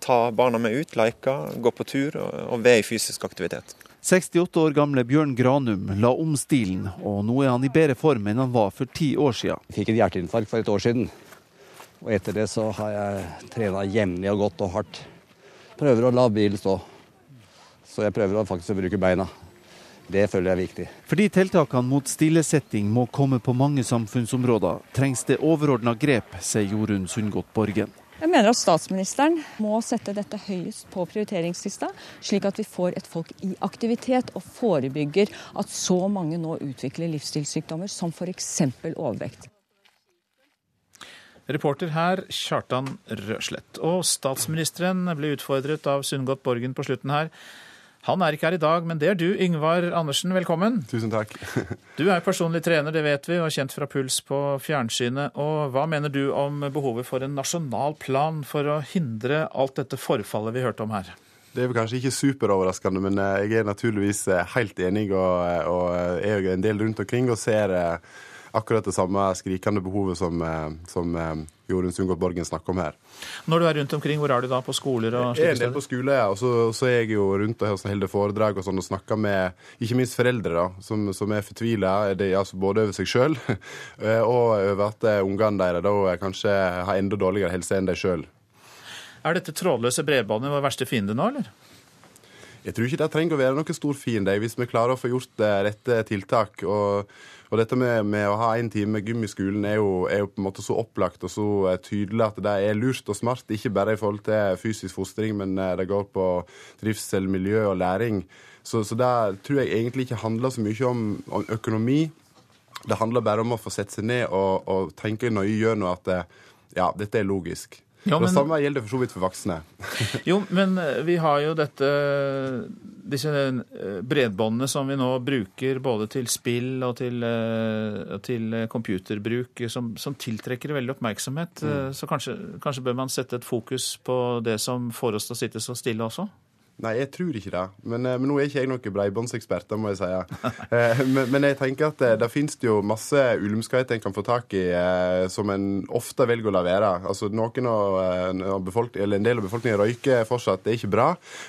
Ta barna med ut, leke, gå på tur og være i fysisk aktivitet. 68 år gamle Bjørn Granum la om stilen, og nå er han i bedre form enn han var for ti år siden. Jeg fikk et hjerteinfarkt for et år siden. Og etter det så har jeg trena jevnlig og godt og hardt. Prøver å la bilen stå. Så jeg prøver faktisk å bruke beina. Det føler jeg er viktig. Fordi tiltakene mot stillesetting må komme på mange samfunnsområder, trengs det overordna grep, sier Jorunn Sundgodt Borgen. Jeg mener at statsministeren må sette dette høyest på prioriteringslista, slik at vi får et folk i aktivitet og forebygger at så mange nå utvikler livsstilssykdommer som f.eks. overvekt. Reporter her, Kjartan Røslett. Og statsministeren ble utfordret av Sundgodt Borgen på slutten her. Han er ikke her i dag, men det er du, Yngvar Andersen. Velkommen. Tusen takk. du er personlig trener, det vet vi, og kjent fra Puls på fjernsynet. Og hva mener du om behovet for en nasjonal plan for å hindre alt dette forfallet vi hørte om her? Det er vel kanskje ikke superoverraskende, men eh, jeg er naturligvis eh, helt enig og, og er en del rundt omkring og ser akkurat det samme skrikende behovet som, eh, som eh, Jorunn Sundgård Borgen snakker om her. Når du er rundt omkring, hvor er du da? På skoler og Jeg er slike en del på steder? skole, ja, og så, så er jeg jo rundt og holder foredrag og sånn, og snakker med ikke minst foreldre da, som, som er fortvila, altså både over seg sjøl og over at eh, ungene deres da kanskje har enda dårligere helse enn de sjøl. Er dette trådløse bredbåndet vår verste fiende nå, eller? Jeg tror ikke det trenger å være noen stor fiende hvis vi klarer å få gjort rette tiltak. og og dette med, med å ha én time gym i skolen er jo, er jo, på en måte så opplagt og så eh, tydelig at det er lurt og smart. Ikke bare i forhold til fysisk fostring, men eh, det går på trivsel, miljø og læring. Så, så det tror jeg egentlig ikke handler så mye om, om økonomi. Det handler bare om å få sette seg ned og, og tenke nøye gjennom at eh, ja, dette er logisk. Ja, men- Det samme gjelder for så vidt for voksne. Jo, men eh, vi har jo dette disse eh, bredbåndene som vi nå bruker både til spill og til, eh, til computerbruk, som, som tiltrekker veldig oppmerksomhet. Mm. Så kanskje, kanskje bør man sette et fokus på det som får oss til å sitte så stille også? Nei, jeg tror ikke det. Men, eh, men nå er ikke jeg noen bredbåndsekspert, det må jeg si. Eh, Men, men jeg tenker at det, det finnes jo masse ulmskhet en kan få tak i eh, som en ofte velger å la være. Altså noen av, eh, eller En del av befolkningen røyker fortsatt, det er ikke bra.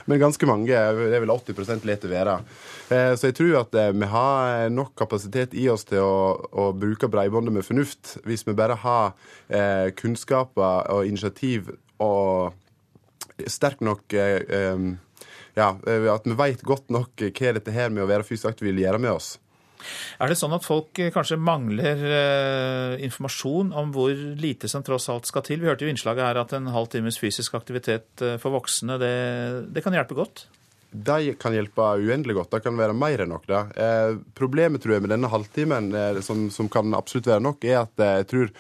Men ganske mange, det er vel 80 leter være. Eh, Så jeg tror at eh, vi har nok kapasitet i oss til å, å bruke bredbåndet med fornuft, hvis vi bare har eh, kunnskaper og initiativ og sterk nok eh, ja, eh, At vi veit godt nok hva dette her med å være fysisk aktiv vil gjøre med oss. Er det sånn at folk eh, kanskje mangler eh, informasjon om hvor lite som tross alt skal til? Vi hørte jo innslaget her at en halv times fysisk aktivitet eh, for voksne, det, det kan hjelpe godt? De kan hjelpe uendelig godt. Det kan være mer enn nok. det. Eh, problemet tror jeg med denne halvtimen, eh, som, som kan absolutt være nok, er at eh, jeg tror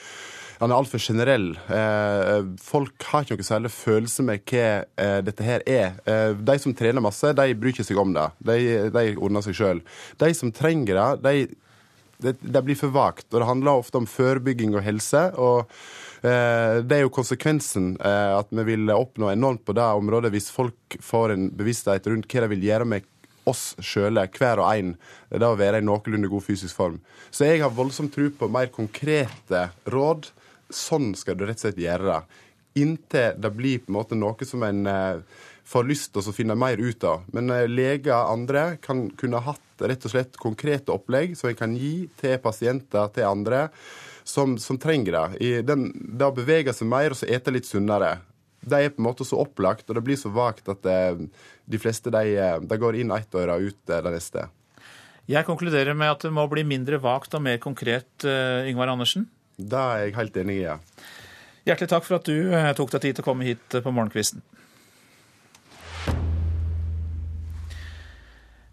han er altfor generell. Eh, folk har ikke noe særlig følelse med hva eh, dette her er. Eh, de som trener masse, de bryr ikke seg om det. De, de ordner seg sjøl. De som trenger det, de, det, det blir for vagt. Og det handler ofte om forebygging og helse. og det er jo konsekvensen at vi vil oppnå enormt på det området hvis folk får en bevissthet rundt hva de vil gjøre med oss sjøle, hver og en, det å være i noenlunde god fysisk form. Så jeg har voldsomt tro på mer konkrete råd. Sånn skal du rett og slett gjøre det. Inntil det blir på en måte noe som en eh, får lyst til å finne mer ut av. Men eh, leger og andre kan kunne hatt rett og slett konkrete opplegg som en kan gi til pasienter, til andre, som, som trenger det. I den, det å bevege seg mer og så ete litt sunnere. Det er på en måte så opplagt, og det blir så vagt at det, de fleste de, eh, de går inn ett øre og ut eh, det neste. Jeg konkluderer med at det må bli mindre vagt og mer konkret, eh, Yngvar Andersen. Det er jeg helt enig i. ja. Hjertelig takk for at du eh, tok deg tid til å komme hit eh, på morgenkvisten.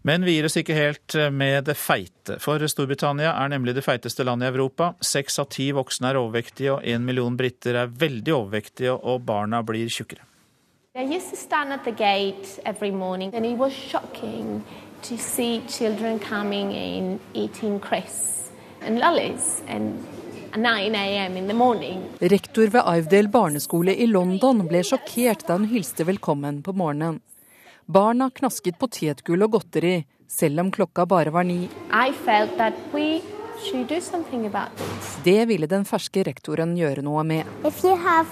Men vi gir oss ikke helt eh, med det feite, for Storbritannia er nemlig det feiteste landet i Europa. Seks av ti voksne er overvektige, og en million briter er veldig overvektige, og barna blir tjukkere. I used to stand at the gate every morning, and it was shocking to see children coming in eating crisps and lollies and 9 a.m. in the morning. Rektor ved Ivedale barneskole i London ble sjokkert da hun hilste velkommen på morgenen. Barna knasket potetgull og godteri, selv om klokka bare var ni. I felt that we should do something about this. Det ville den ferske rektoren gjøre noe med. If you have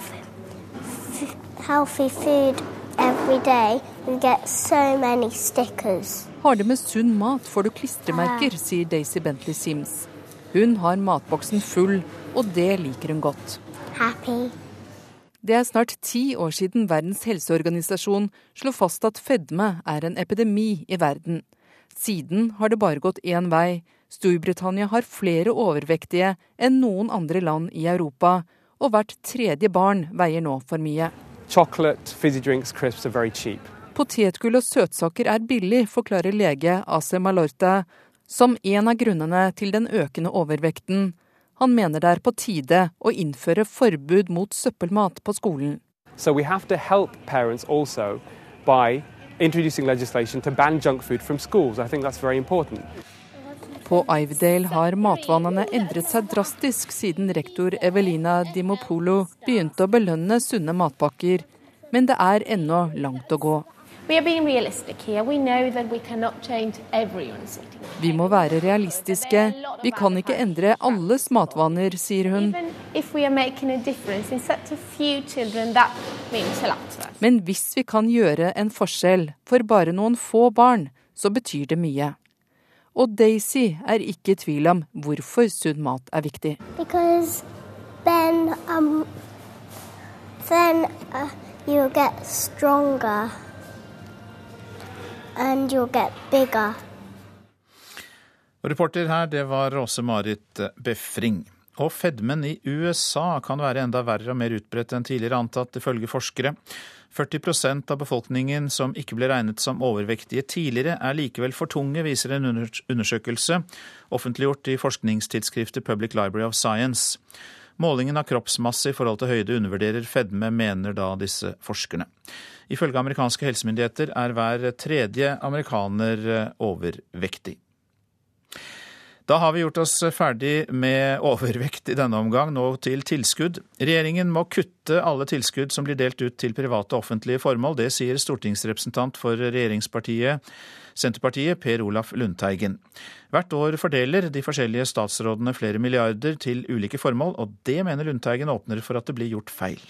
healthy food every day, you get so many stickers. Har du med sunn mat, får du klistremerker, sier Daisy Bentley Sims. Hun har matboksen full, og det liker hun godt. Happy. Det er snart ti år siden Verdens helseorganisasjon slo fast at fedme er en epidemi i verden. Siden har det bare gått én vei. Storbritannia har flere overvektige enn noen andre land i Europa, og hvert tredje barn veier nå for mye. Chocolate, fizzy drinks, crisps are very cheap. Potetgull og søtsaker er billig, forklarer lege Ase Malorta, som en av grunnene til den økende overvekten. Han mener det er på tide å innføre forbud mot søppelmat på skolen. So we have to help parents also by introducing legislation to ban junk food from schools. I think that's very important. På Ivedale har matvanene endret seg drastisk siden rektor Evelina Dimopolo begynte å belønne sunne matpakker, men det er ennå langt å gå. We are being realistic here. We know that we cannot change everyone's eating. Vi må være realistiske. Vi kan ikke endre alles matvaner, sier hun. Even if we are making a difference in such a few children, that means a lot to us. Men hvis vi kan gjøre en forskjell for bare noen få barn, så betyr det mye. Og Daisy er ikke i tvil om hvorfor sunn mat er viktig. Because then, um, then uh, you'll get stronger and you'll get bigger. Reporter her, det var Åse-Marit Befring. Og fedmen i USA kan være enda verre og mer utbredt enn tidligere antatt, ifølge forskere. 40% av befolkningen som ikke ble regnet som overvektige tidligere, er likevel for tunge, viser en undersøkelse offentliggjort i forskningstidsskriftet Public Library of Science. Målingen av kroppsmasse i forhold til høyde undervurderer fedme, mener da disse forskerne. Ifølge amerikanske helsemyndigheter er hver tredje amerikaner overvektig. Da har vi gjort oss ferdig med overvekt i denne omgang, nå til tilskudd. Regjeringen må kutte alle tilskudd som blir delt ut til private og offentlige formål. Det sier stortingsrepresentant for regjeringspartiet Senterpartiet, Per Olaf Lundteigen. Hvert år fordeler de forskjellige statsrådene flere milliarder til ulike formål, og det mener Lundteigen åpner for at det blir gjort feil.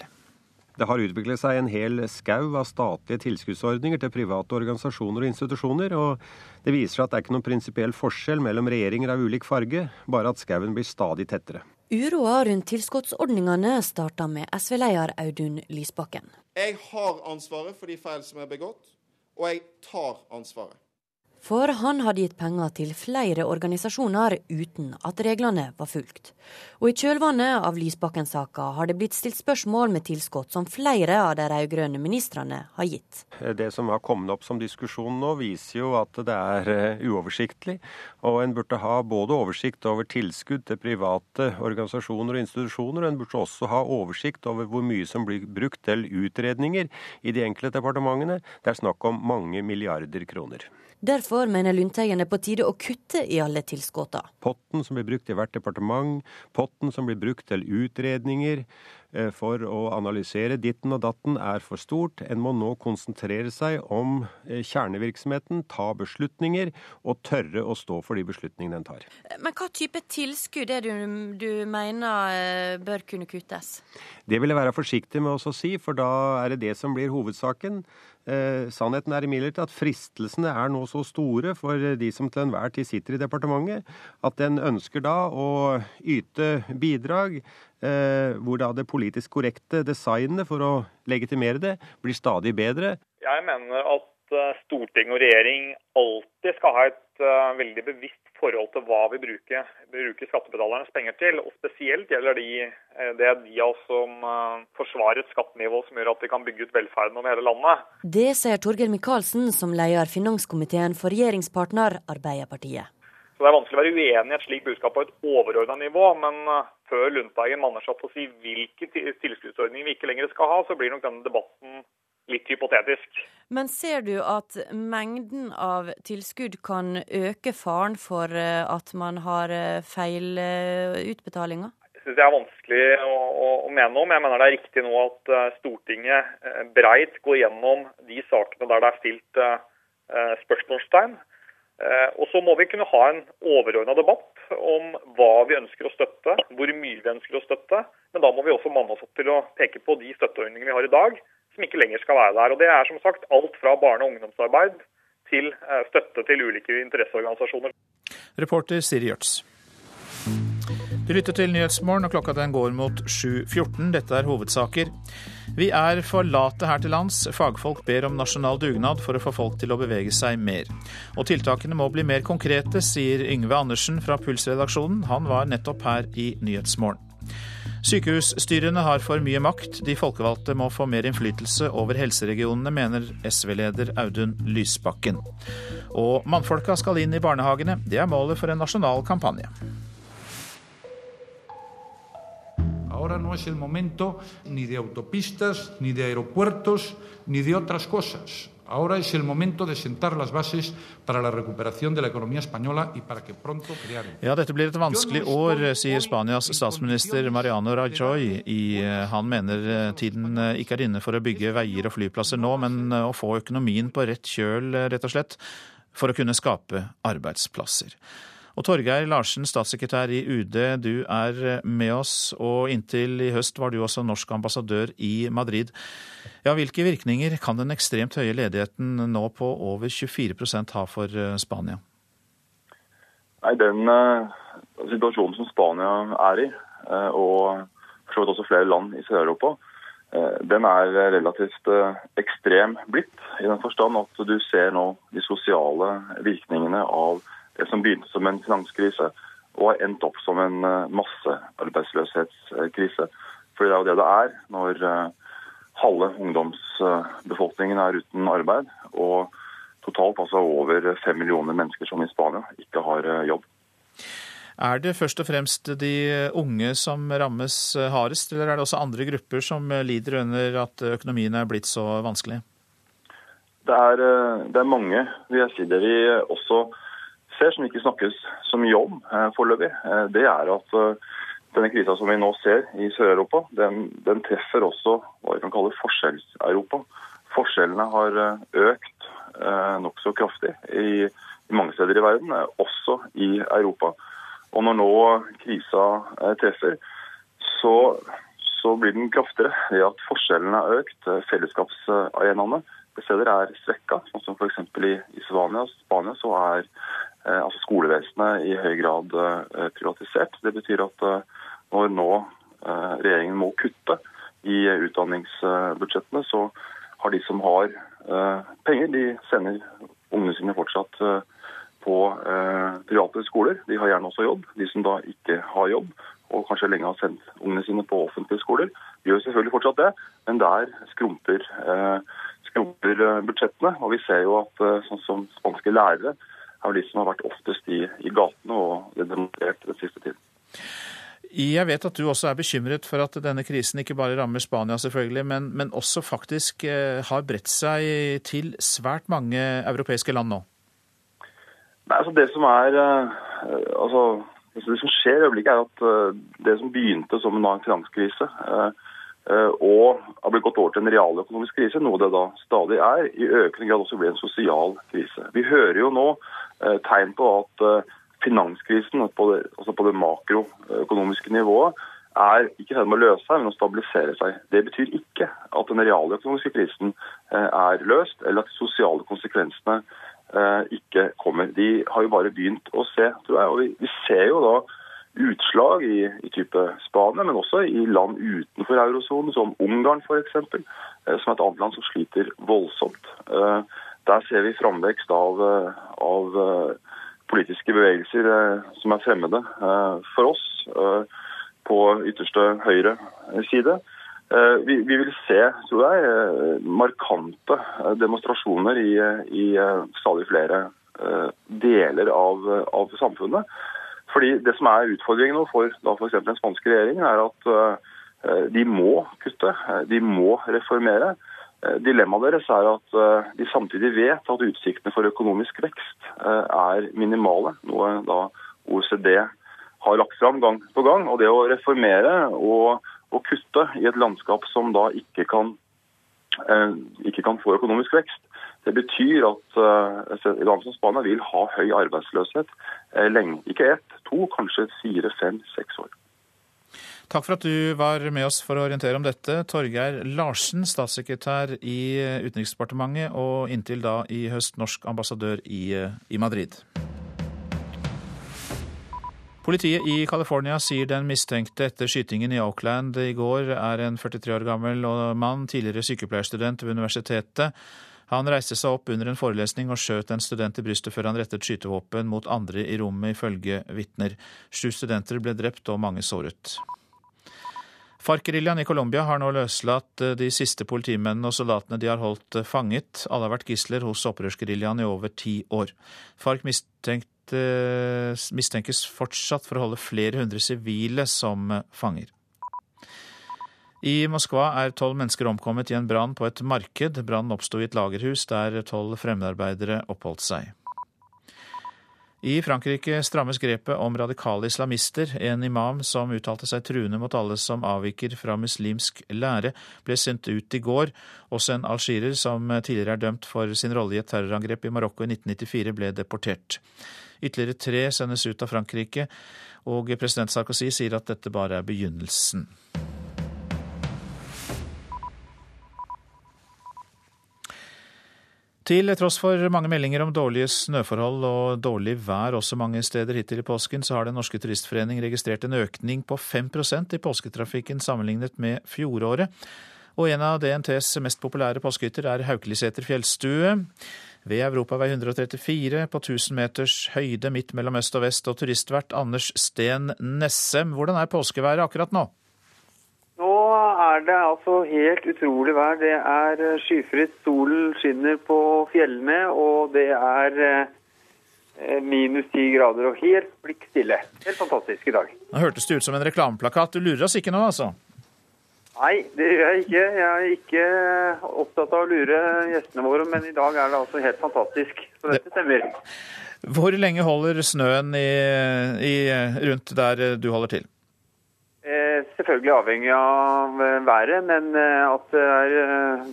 Det har utviklet seg en hel skau av statlige tilskuddsordninger til private organisasjoner og institusjoner, og det viser at det er ikke noen prinsipiell forskjell mellom regjeringer av ulik farge, bare at skauen blir stadig tettere. Uroa rundt tilskuddsordningene starta med SV-leder Audun Lysbakken. Jeg har ansvaret for de feil som er begått, og jeg tar ansvaret. For han hadde gitt penger til flere organisasjoner uten at reglene var fulgt. Og i kjølvannet av Lysbakken-saka har det blitt stilt spørsmål med tilskudd som flere av de rød-grønne ministrene har gitt. Det som har kommet opp som diskusjon nå, viser jo at det er eh, uoversiktlig. Og en burde ha både oversikt over tilskudd til private organisasjoner og institusjoner, og en burde også ha oversikt over hvor mye som blir brukt til utredninger i de enkelte departementene. Det er snakk om mange milliarder kroner. Derfor mener Lundteigen det er på tide å kutte i alle tilskuddene. Potten som blir brukt i hvert departement, potten som blir brukt til utredninger eh, for å analysere ditten og datten, er for stort. En må nå konsentrere seg om eh, kjernevirksomheten, ta beslutninger og tørre å stå for de beslutningene en tar. Men hva type tilskudd er det du, du mener eh, bør kunne kuttes? Det vil jeg være forsiktig med å si, for da er det det som blir hovedsaken. Eh, sannheten er imidlertid at fristelsene er nå så store for de som til enhver tid sitter i departementet, at en ønsker da å yte bidrag eh, hvor da det politisk korrekte designet for å legitimere det blir stadig bedre. Jeg mener at eh, storting og regjering alltid skal ha et uh, veldig bevisst forhold til hva vi bruker, bruker, skattebetalernes penger til. og Spesielt gjelder de, uh, det de av oss som uh, forsvarer et skattenivå som gjør at vi kan bygge ut velferden over hele landet. Det sier Torgeir Micaelsen, som leder finanskomiteen for regjeringspartner Arbeiderpartiet. Så Det er vanskelig å være uenig i et slikt budskap på et overordna nivå, men før Lundteigen manner seg opp å si hvilke tilskuddsordninger vi ikke lenger skal ha, så blir nok denne debatten litt hypotetisk. Men ser du at mengden av tilskudd kan øke faren for eh, at man har eh, feil eh, utbetalinger? Jeg synes det er vanskelig å, å, å, mene om. Jeg mener det er riktig nå at Stortinget breit går gjennom de sakene der det er stilt spørsmålstegn. Og så må vi kunne ha en overordna debatt om hva vi ønsker å støtte, hvor mye vi ønsker å støtte. Men da må vi også manne oss opp til å peke på de støtteordningene vi har i dag, som ikke lenger skal være der. Og Det er som sagt alt fra barne- og ungdomsarbeid til eh, støtte til ulike interesseorganisasjoner. Reporter Siri Gjørts. Du lytter til Nyhetsmorgen, og klokka den går mot 7.14. Dette er hovedsaker. Vi er for late her til lands. Fagfolk ber om nasjonal dugnad for å få folk til å bevege seg mer. Og tiltakene må bli mer konkrete, sier Yngve Andersen fra Pulsredaksjonen. Han var nettopp her i Nyhetsmorgen. Sykehusstyrene har for mye makt. De folkevalgte må få mer innflytelse over helseregionene, mener SV-leder Audun Lysbakken. Og mannfolka skal inn i barnehagene. Det er målet for en nasjonal kampanje. Ahora no es el momento ni de autopistas, ni de aeropuertos, ni de otras cosas. Ahora es el momento de sentar las bases para la recuperación de la economía española y para que pronto crear Ja, dette blir et vanskelig år, sier Spanias statsminister Mariano Rajoy. I, han mener eh, tiden eh, ikke er inne for å bygge veier og flyplasser nå, men eh, å få økonomien på rett kjøl, rett og slett, for å kunne skape arbeidsplasser. Og Torgeir Larsen, statssekretær i UD, du er med oss, og inntil i høst var du også norsk ambassadør i Madrid. Ja, Hvilke virkninger kan den ekstremt høye ledigheten nå på over 24% ha for eh, Spania? Nei, Den uh, situasjonen som Spania er i, uh, og for så vidt også flere land i Sør-Europa, den er relativt ekstrem blitt. I den forstand at du ser nå de sosiale virkningene av det som begynte som en finanskrise og har endt opp som en eh, massearbeidsløshetskrise. For det er jo det det er når eh, halve ungdomsbefolkningen er uten arbeid, og totalt altså over fem millioner mennesker som i Spania ikke har eh, jobb. Er det først og fremst de unge som rammes hardest, eller er det også andre grupper som lider under at økonomien er blitt så vanskelig? Det er, det er mange, vil jeg si. Det vi også ser, som ikke snakkes så mye om eh, foreløpig, eh, det er at eh, denne krisa som vi nå ser i Sør-Europa, den, den, treffer også hva vi kan kalle Forskjells-Europa. Forskjellene har økt eh, nokså kraftig i, i, mange steder i verden, også i Europa. Og når nå krisa eh, treffer, så, så, blir den kraftigere ved at forskjellene har økt. Fellesskapsarenaene steder er svekka, sånn som f.eks. i, i Spania, Spania så er Eh, altså skolevesenet i høy grad eh, privatisert. Det betyr at eh, når nå regjeringen må kutte i utdanningsbudsjettene, så har de som har penger, de sender ungene sine fortsatt på private skoler. De har gjerne også jobb. De som da ikke har jobb, og kanskje lenge har sendt ungene sine på offentlige skoler, gjør selvfølgelig fortsatt det, men der skrumper, skrumper budsjettene. Og vi ser jo at sånn som spanske lærere er de som har vært oftest i, i gatene og demonstrert den siste tiden. Jeg vet at du også er bekymret for at denne krisen ikke bare rammer Spania, selvfølgelig, men, men også faktisk eh, har bredt seg til svært mange europeiske land nå? Nei, altså Det som er eh, altså, det som skjer i øyeblikket, er at eh, det som begynte som en finanskrise, og har blitt gått over til en realøkonomisk krise, noe det da stadig er, i økende grad også blir en sosial krise. Vi hører jo nå Eh, tegn på at eh, finanskrisen altså på det makroøkonomiske nivået er ikke i med å løse seg, men å stabilisere seg. Det betyr ikke at den realøkonomiske krisen eh, er løst, eller at de sosiale konsekvensene ikke kommer. De har jo bare begynt å se, tror jeg. Og vi ser jo da utslag i, i, type Spania, men også i land utenfor eurosonen, som Ungarn f.eks., som er et annet land som sliter voldsomt. Der ser vi framvekst av, eh, av eh, politiske bevegelser eh, som er fremmede for oss på ytterste høyre side. Vi, vi, vil se tror jeg, markante demonstrasjoner i, i stadig flere deler av, av, samfunnet. Fordi Det som er utfordringen nå for f.eks. den spanske regjeringen, er at de må kutte, de må reformere. Eh, dilemmaet deres er at eh, de samtidig vet at utsiktene for økonomisk vekst eh, er minimale, noe da OECD har lagt fram gang på gang. Og det å reformere og, og kutte i et landskap som da ikke kan, ikke kan få økonomisk vekst, det betyr at land som Spania vil ha høy arbeidsløshet lenge. Ikke ett, to, kanskje fire, fem, seks år. Takk for at du var med oss for å orientere om dette. Torgeir Larsen, statssekretær i Utenriksdepartementet og inntil da i høst norsk ambassadør i, i Madrid. Politiet i California sier den mistenkte etter skytingen i Oakland i går er en 43 år gammel mann, tidligere sykepleierstudent ved universitetet. Han reiste seg opp under en forelesning og skjøt en student i brystet før han rettet skytevåpen mot andre i rommet, ifølge vitner. Sju studenter ble drept og mange såret. FARC-geriljaen i Colombia har nå løslatt de siste politimennene og soldatene de har holdt fanget. Alle har vært gisler hos opprørsgeriljaen i over ti år. FARC mistenkes fortsatt for å holde flere hundre sivile som fanger. I Moskva er tolv mennesker omkommet i en brann på et marked. Brannen oppsto i et lagerhus der tolv fremmedarbeidere oppholdt seg. I Frankrike strammes grepet om radikale islamister. En imam som uttalte seg truende mot alle som avviker fra muslimsk lære, ble sendt ut i går. Også en algerer som tidligere er dømt for sin rolle i et terrorangrep i Marokko i 1994, ble deportert. Ytterligere tre sendes ut av Frankrike, og president Sarkozy sier at dette bare er begynnelsen. Til tross for mange meldinger om dårlige snøforhold og dårlig vær også mange steder hittil i påsken, så har Den norske turistforening registrert en økning på 5% i påsketrafikken sammenlignet med fjoråret. Og en av DNTs mest populære påskehytter er Haukeliseter fjellstue ved Europavei 134 på 1000 meters høyde midt mellom øst og vest, og turistvert Anders Sten Nessem. Hvordan er påskeværet akkurat nå? Nå er det altså helt utrolig vær. Det er eh, skyfritt, solen skinner på fjellene, og det er eh, minus ti grader og helt blikk stille. Helt fantastisk i dag. Nå hørtes det ut som en reklameplakat. Du lurer oss ikke nå, altså? Nei, det gjør jeg ikke. Jeg er ikke opptatt av å lure gjestene våre, men i dag er det altså helt fantastisk. Så dette stemmer. Hvor lenge holder snøen i, i, rundt der du holder til? Eh, selvfølgelig avhengig av eh, været, men eh, at det er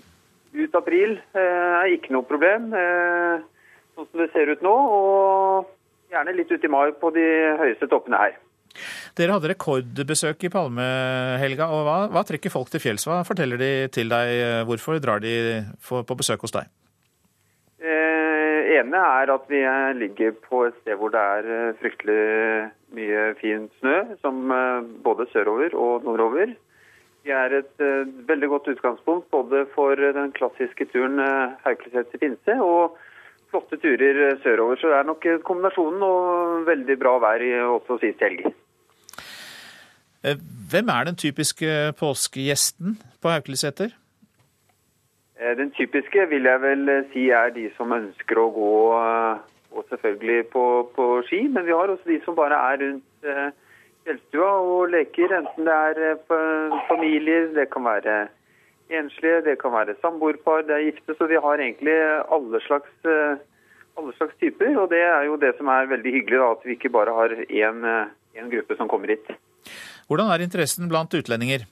ut april er ikke noe problem. Sånn som det ser ut nå, og gjerne litt ut i mai på de høyeste toppene her. Dere hadde rekordbesøk i palmehelga. og hva, hva, trekker folk til fjells? Hva forteller de til deg? Hvorfor drar de på besøk hos deg? Det ene er at vi ligger på et sted hvor det er fryktelig mye fin snø, som både sørover og nordover. Vi er et veldig godt utgangspunkt både for den klassiske turen Haukeliset til Pinse og flotte turer sørover. Så det er nok kombinasjonen og veldig bra vær også sist helg. Hvem er den typiske påskegjesten på Haukeliseter? Den typiske vil jeg vel si er de som ønsker å gå og selvfølgelig på, på, ski. Men vi har også de som bare er rundt fjellstua og leker. Enten det er familier, det kan være enslige, det kan være samboerpar, det er gifte. Så vi har egentlig alle slags, alle slags typer. Og det er jo det som er veldig hyggelig, da, at vi ikke bare har én gruppe som kommer hit. Hvordan er interessen blant utlendinger?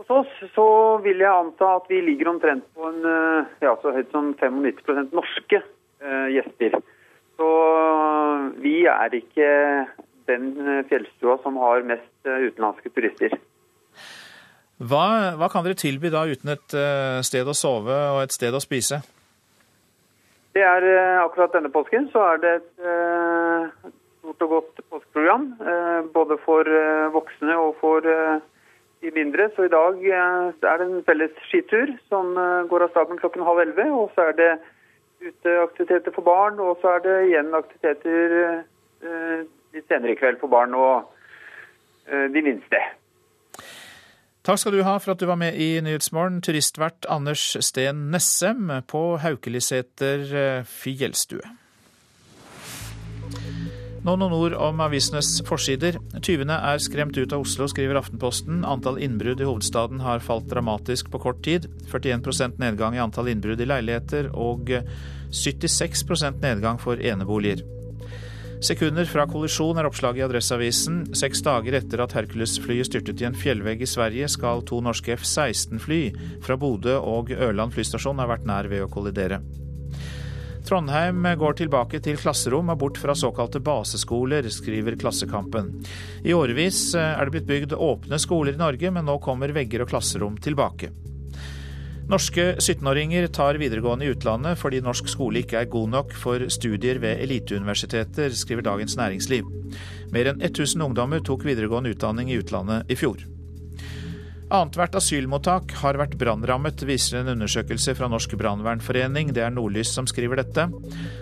Hos oss så vil jeg anta at vi ligger omtrent på en ja, så høyt som 95% norske eh, gjester. Så vi er ikke den fjellstua som har mest utenlandske turister. Hva, hva kan dere tilby da uten et sted å sove og et sted å spise? Det er akkurat denne påsken så er det et stort og godt påskeprogram. Både for voksne og for de mindre. Så i dag er det en felles skitur som går av stabelen klokken halv elleve. Og så er det uteaktiviteter for barn, og så er det igjen aktiviteter litt senere i kveld for barn og de minste. Takk skal du ha for at du var med i Nyhetsmorgen, turistvert Anders Sten Nessem på Haukeliseter fjellstue. Nå noen ord om avisenes forsider. Tyvene er skremt ut av Oslo, skriver Aftenposten. Antall innbrudd i hovedstaden har falt dramatisk på kort tid. 41% nedgang i antall innbrudd i leiligheter og 76% nedgang for eneboliger. Sekunder fra kollisjon er oppslaget i Adresseavisen. Seks dager etter at Hercules-flyet styrtet i en fjellvegg i Sverige, skal to norske F-16-fly fra Bodø og Ørland flystasjon ha vært nær ved å kollidere. Trondheim går tilbake til klasserom og bort fra såkalte baseskoler, skriver Klassekampen. I årevis er det blitt bygd åpne skoler i Norge, men nå kommer vegger og klasserom tilbake. Norske 17-åringer tar videregående i utlandet fordi norsk skole ikke er god nok for studier ved eliteuniversiteter, skriver Dagens Næringsliv. Mer enn 1000 ungdommer tok videregående utdanning i utlandet i fjor. Annethvert asylmottak har vært brannrammet, viser en undersøkelse fra Norsk brannvernforening. Det er Nordlys som skriver dette.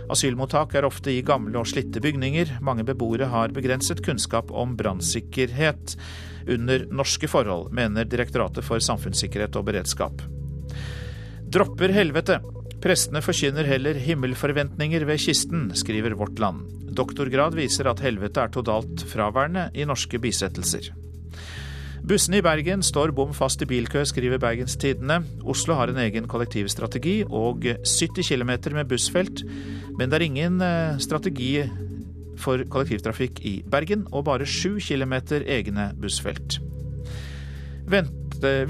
Asylmottak er ofte i gamle og slitte bygninger. Mange beboere har begrenset kunnskap om brannsikkerhet under norske forhold, mener Direktoratet for samfunnssikkerhet og beredskap. Dropper helvete. Prestene forkynner heller himmelforventninger ved kisten, skriver Vårt Land. Doktorgrad viser at helvete er totalt fraværende i norske bisettelser. Bussene i Bergen står bom fast i bilkø, skriver Bergens Tidende. Oslo har en egen kollektivstrategi og 70 km med bussfelt, men det er ingen eh, strategi for kollektivtrafikk i Bergen, og bare 7 km egne bussfelt.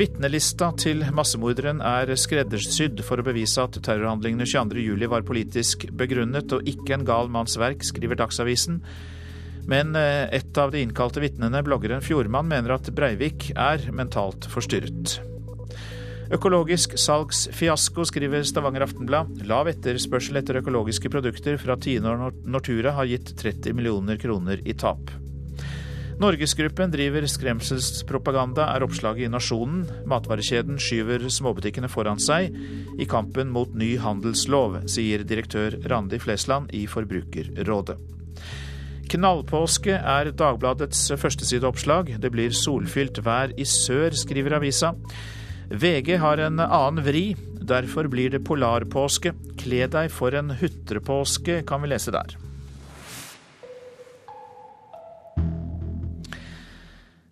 Vitnelista til massemorderen er skreddersydd for å bevise at terrorhandlingene 22.07 var politisk begrunnet og ikke en gal manns verk, skriver Dagsavisen. Men eh, et av de innkalte vitnene, bloggeren Fjordmann, mener at Breivik er mentalt forstyrret. Økologisk salgsfiasko, skriver Stavanger Aftenblad. Lav etterspørsel etter økologiske produkter fra Tine Nortura har gitt 30 millioner kroner i tap. Norgesgruppen driver skremselspropaganda, er oppslaget i Nasjonen. Matvarekjeden skyver småbutikkene foran seg i kampen mot ny handelslov, sier direktør Randi Flesland i Forbrukerrådet. Knallpåske er Dagbladets førstesideoppslag. Det blir solfylt vær i sør, skriver avisa. VG har en annen vri. Derfor blir det polarpåske. Kle deg for en hutrepåske, kan vi lese der.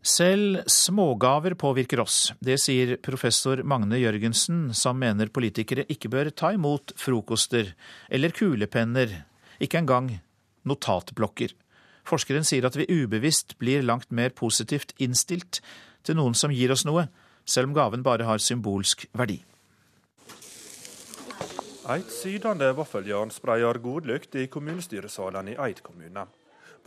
Selv smågaver påvirker oss. Det sier professor Magne Jørgensen, som mener politikere ikke bør ta imot frokoster eller kulepenner, ikke engang notatblokker. Forskeren sier at vi ubevisst blir langt mer positivt innstilt til noen som gir oss noe, selv om gaven bare har symbolsk verdi. Et sydende vaffeljern spreier godlykt i kommunestyresalen i Eid kommune.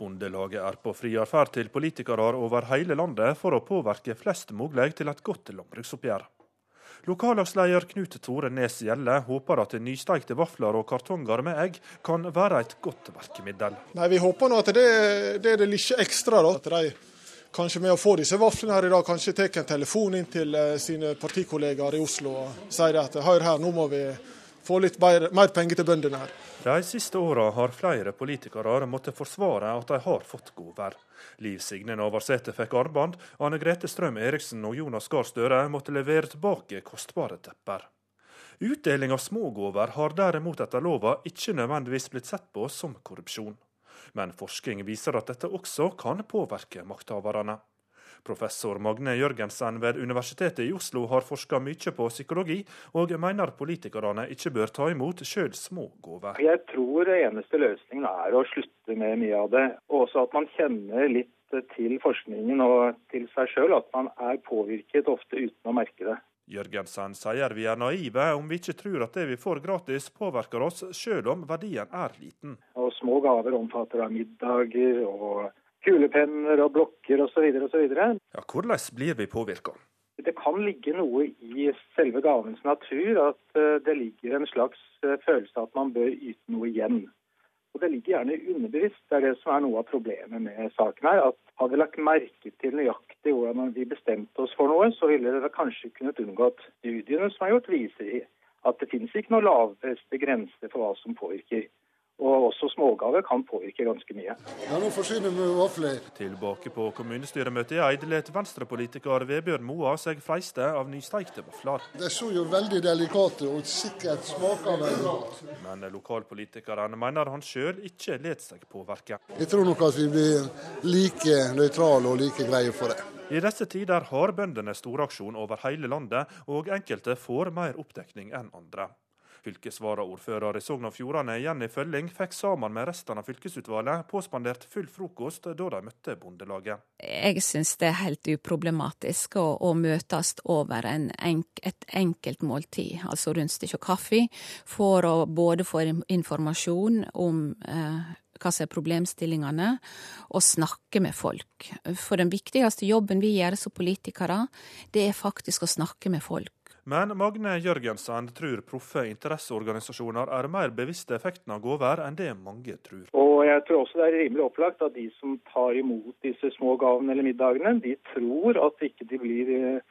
Bondelaget er på friarferd til politikere over hele landet for å påvirke flest mulig til et godt landbruksoppgjør. Lokallagsleder Knut Tore Nes Gjelle håper at nysteikte vafler og kartonger med egg kan være et godt virkemiddel. Nei, Vi håper nå at det, det er det lille ekstra. da, at de kanskje med å få disse vaflene her i dag, kanskje tar en telefon inn til eh, sine partikollegaer i Oslo og sier at hør her, nå må vi få litt mer, mer penger til bøndene her. De siste åra har flere politikere måttet forsvare at de har fått godvær. Liv Signe Navarsete fikk armbånd, Anne Grete Strøm Eriksen og Jonas Gahr Støre måtte levere tilbake kostbare tepper. Utdeling av smågaver har derimot etter lova ikke nødvendigvis blitt sett på som korrupsjon. Men forskning viser at dette også kan påvirke makthaverne. Professor Magne Jørgensen ved Universitetet i Oslo har forska mye på psykologi, og mener politikerne ikke bør ta imot sjøl små gaver. Jeg tror eneste løsningen er å slutte med mye av det, og også at man kjenner litt til forskningen og til seg sjøl, at man er påvirket ofte uten å merke det. Jørgensen sier vi er naive om vi ikke tror at det vi får gratis påvirker oss, sjøl om verdien er liten. Og Små gaver omfatter av middager og kulepenner og blokker osv. osv. Ja, hvordan blir vi påvirka? Det kan ligge noe i selve gavens natur, at eh, det ligger en slags eh, følelse av at man bør yte noe igjen. Og Det ligger gjerne underbevisst. Det er det som er noe av problemet med saken her. at Hadde vi lagt merke til nøyaktig hvordan vi bestemte oss for noe, så ville det kanskje kunnet unngått. studiene som er gjort, viser at det finnes ikke noe laveste grense for hva som påvirker. Og også smågaver kan påvirke ganske mye. Ja, nå forsyner vi vafler. Tilbake på kommunestyremøtet i Eid let venstrepolitiker Vebjørn Moa seg freiste av nysteikte vafler. De så jo veldig delikate og sikkert smaker veldig godt. Men lokalpolitikeren mener han sjøl ikke let seg påvirke. Jeg tror nok at vi blir like nøytrale og like greie for det. I disse tider har bøndene storaksjon over hele landet, og enkelte får mer oppdekning enn andre. Fylkesvaraordfører i Sogn og Fjordane, Jenny Følling, fikk sammen med resten av fylkesutvalget påspandert full frokost da de møtte Bondelaget. Jeg syns det er helt uproblematisk å, å møtes over enk, et enkelt måltid, altså rundstykke og kaffe, for å både få informasjon om eh, hva som er problemstillingene, og snakke med folk. For den viktigste jobben vi gjør som politikere, det er faktisk å snakke med folk. Men Magne Jørgensen tror proffe interesseorganisasjoner er mer bevisste effekten av gaver enn det mange tror. Og jeg tror også det er rimelig opplagt at de som tar imot disse små gavene eller middagene, de tror at ikke de blir eh,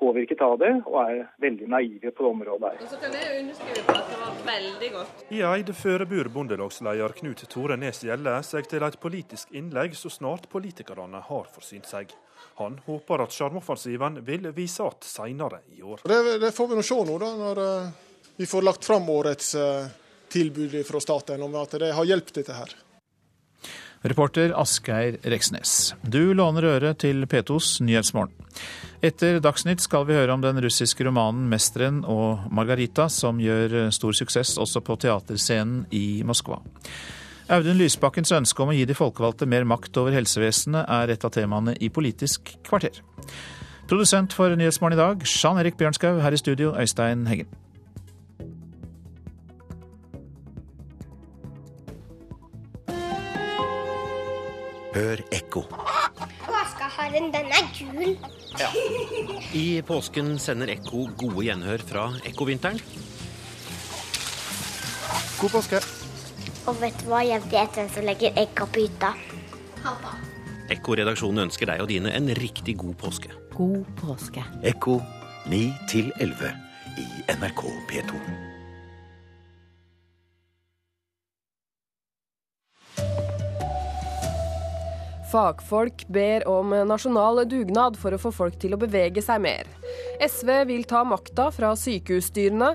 påvirket av det, og er veldig naive på det området her. Og Så kan jeg underskrive på at det var veldig godt. I Eid førebur bondelagsleder Knut Tore Nes Gjelle seg til et politisk innlegg så snart politikerne har forsynt seg. Han håper at sjarmoffensiven vil vise att senere i år. Det, det, får vi nå se nå, da, når uh, vi får lagt fram årets uh, tilbud fra staten om at det har hjulpet dette her. Reporter Asgeir Reksnes. Du låner øret til P2s Nyhetsmorgen. Etter Dagsnytt skal vi høre om den russiske romanen 'Mesteren og Margarita', som gjør stor suksess også på teaterscenen i Moskva. Audun Lysbakkens ønske om å gi de folkevalgte mer makt over helsevesenet er et av temaene i Politisk kvarter. Produsent for Nyhetsmorgen i dag, Jean Erik Bjørnskaug. Her i studio, Øystein Heggen. Hør ekko. Påskeharen, den er gul. Ja. I påsken sender Ekko gode gjenhør fra ekkovinteren. God påske. Og vet du hva, jeg vet hvem som legger egg på hytta. Pappa. Ekko-redaksjonen ønsker deg og dine en riktig god påske. God påske. Ekko 9 til 11 i NRK P2. Fagfolk ber om nasjonal dugnad for å få folk til å bevege seg mer. SV vil ta makta fra sykehusstyrene.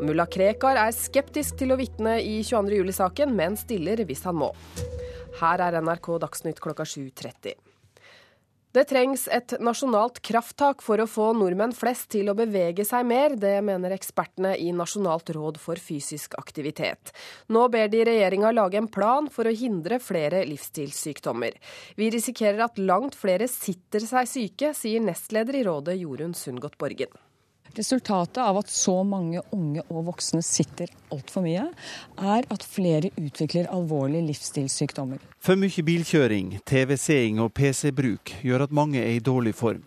Mulla Krekar er skeptisk til å vitne i 22. juli-saken, men stiller hvis han må. Her er NRK Dagsnytt klokka 7.30. Det trengs et nasjonalt krafttak for å få nordmenn flest til å bevege seg mer. Det mener ekspertene i Nasjonalt råd for fysisk aktivitet. Nå ber de regjeringa lage en plan for å hindre flere livsstilssykdommer. Vi risikerer at langt flere sitter seg syke, sier nestleder i rådet Jorunn Sundgodt Borgen. Resultatet av at så mange unge og voksne sitter altfor mye, er at flere utvikler alvorlige livsstilssykdommer. For mye bilkjøring, TV-seing og PC-bruk gjør at mange er i dårlig form.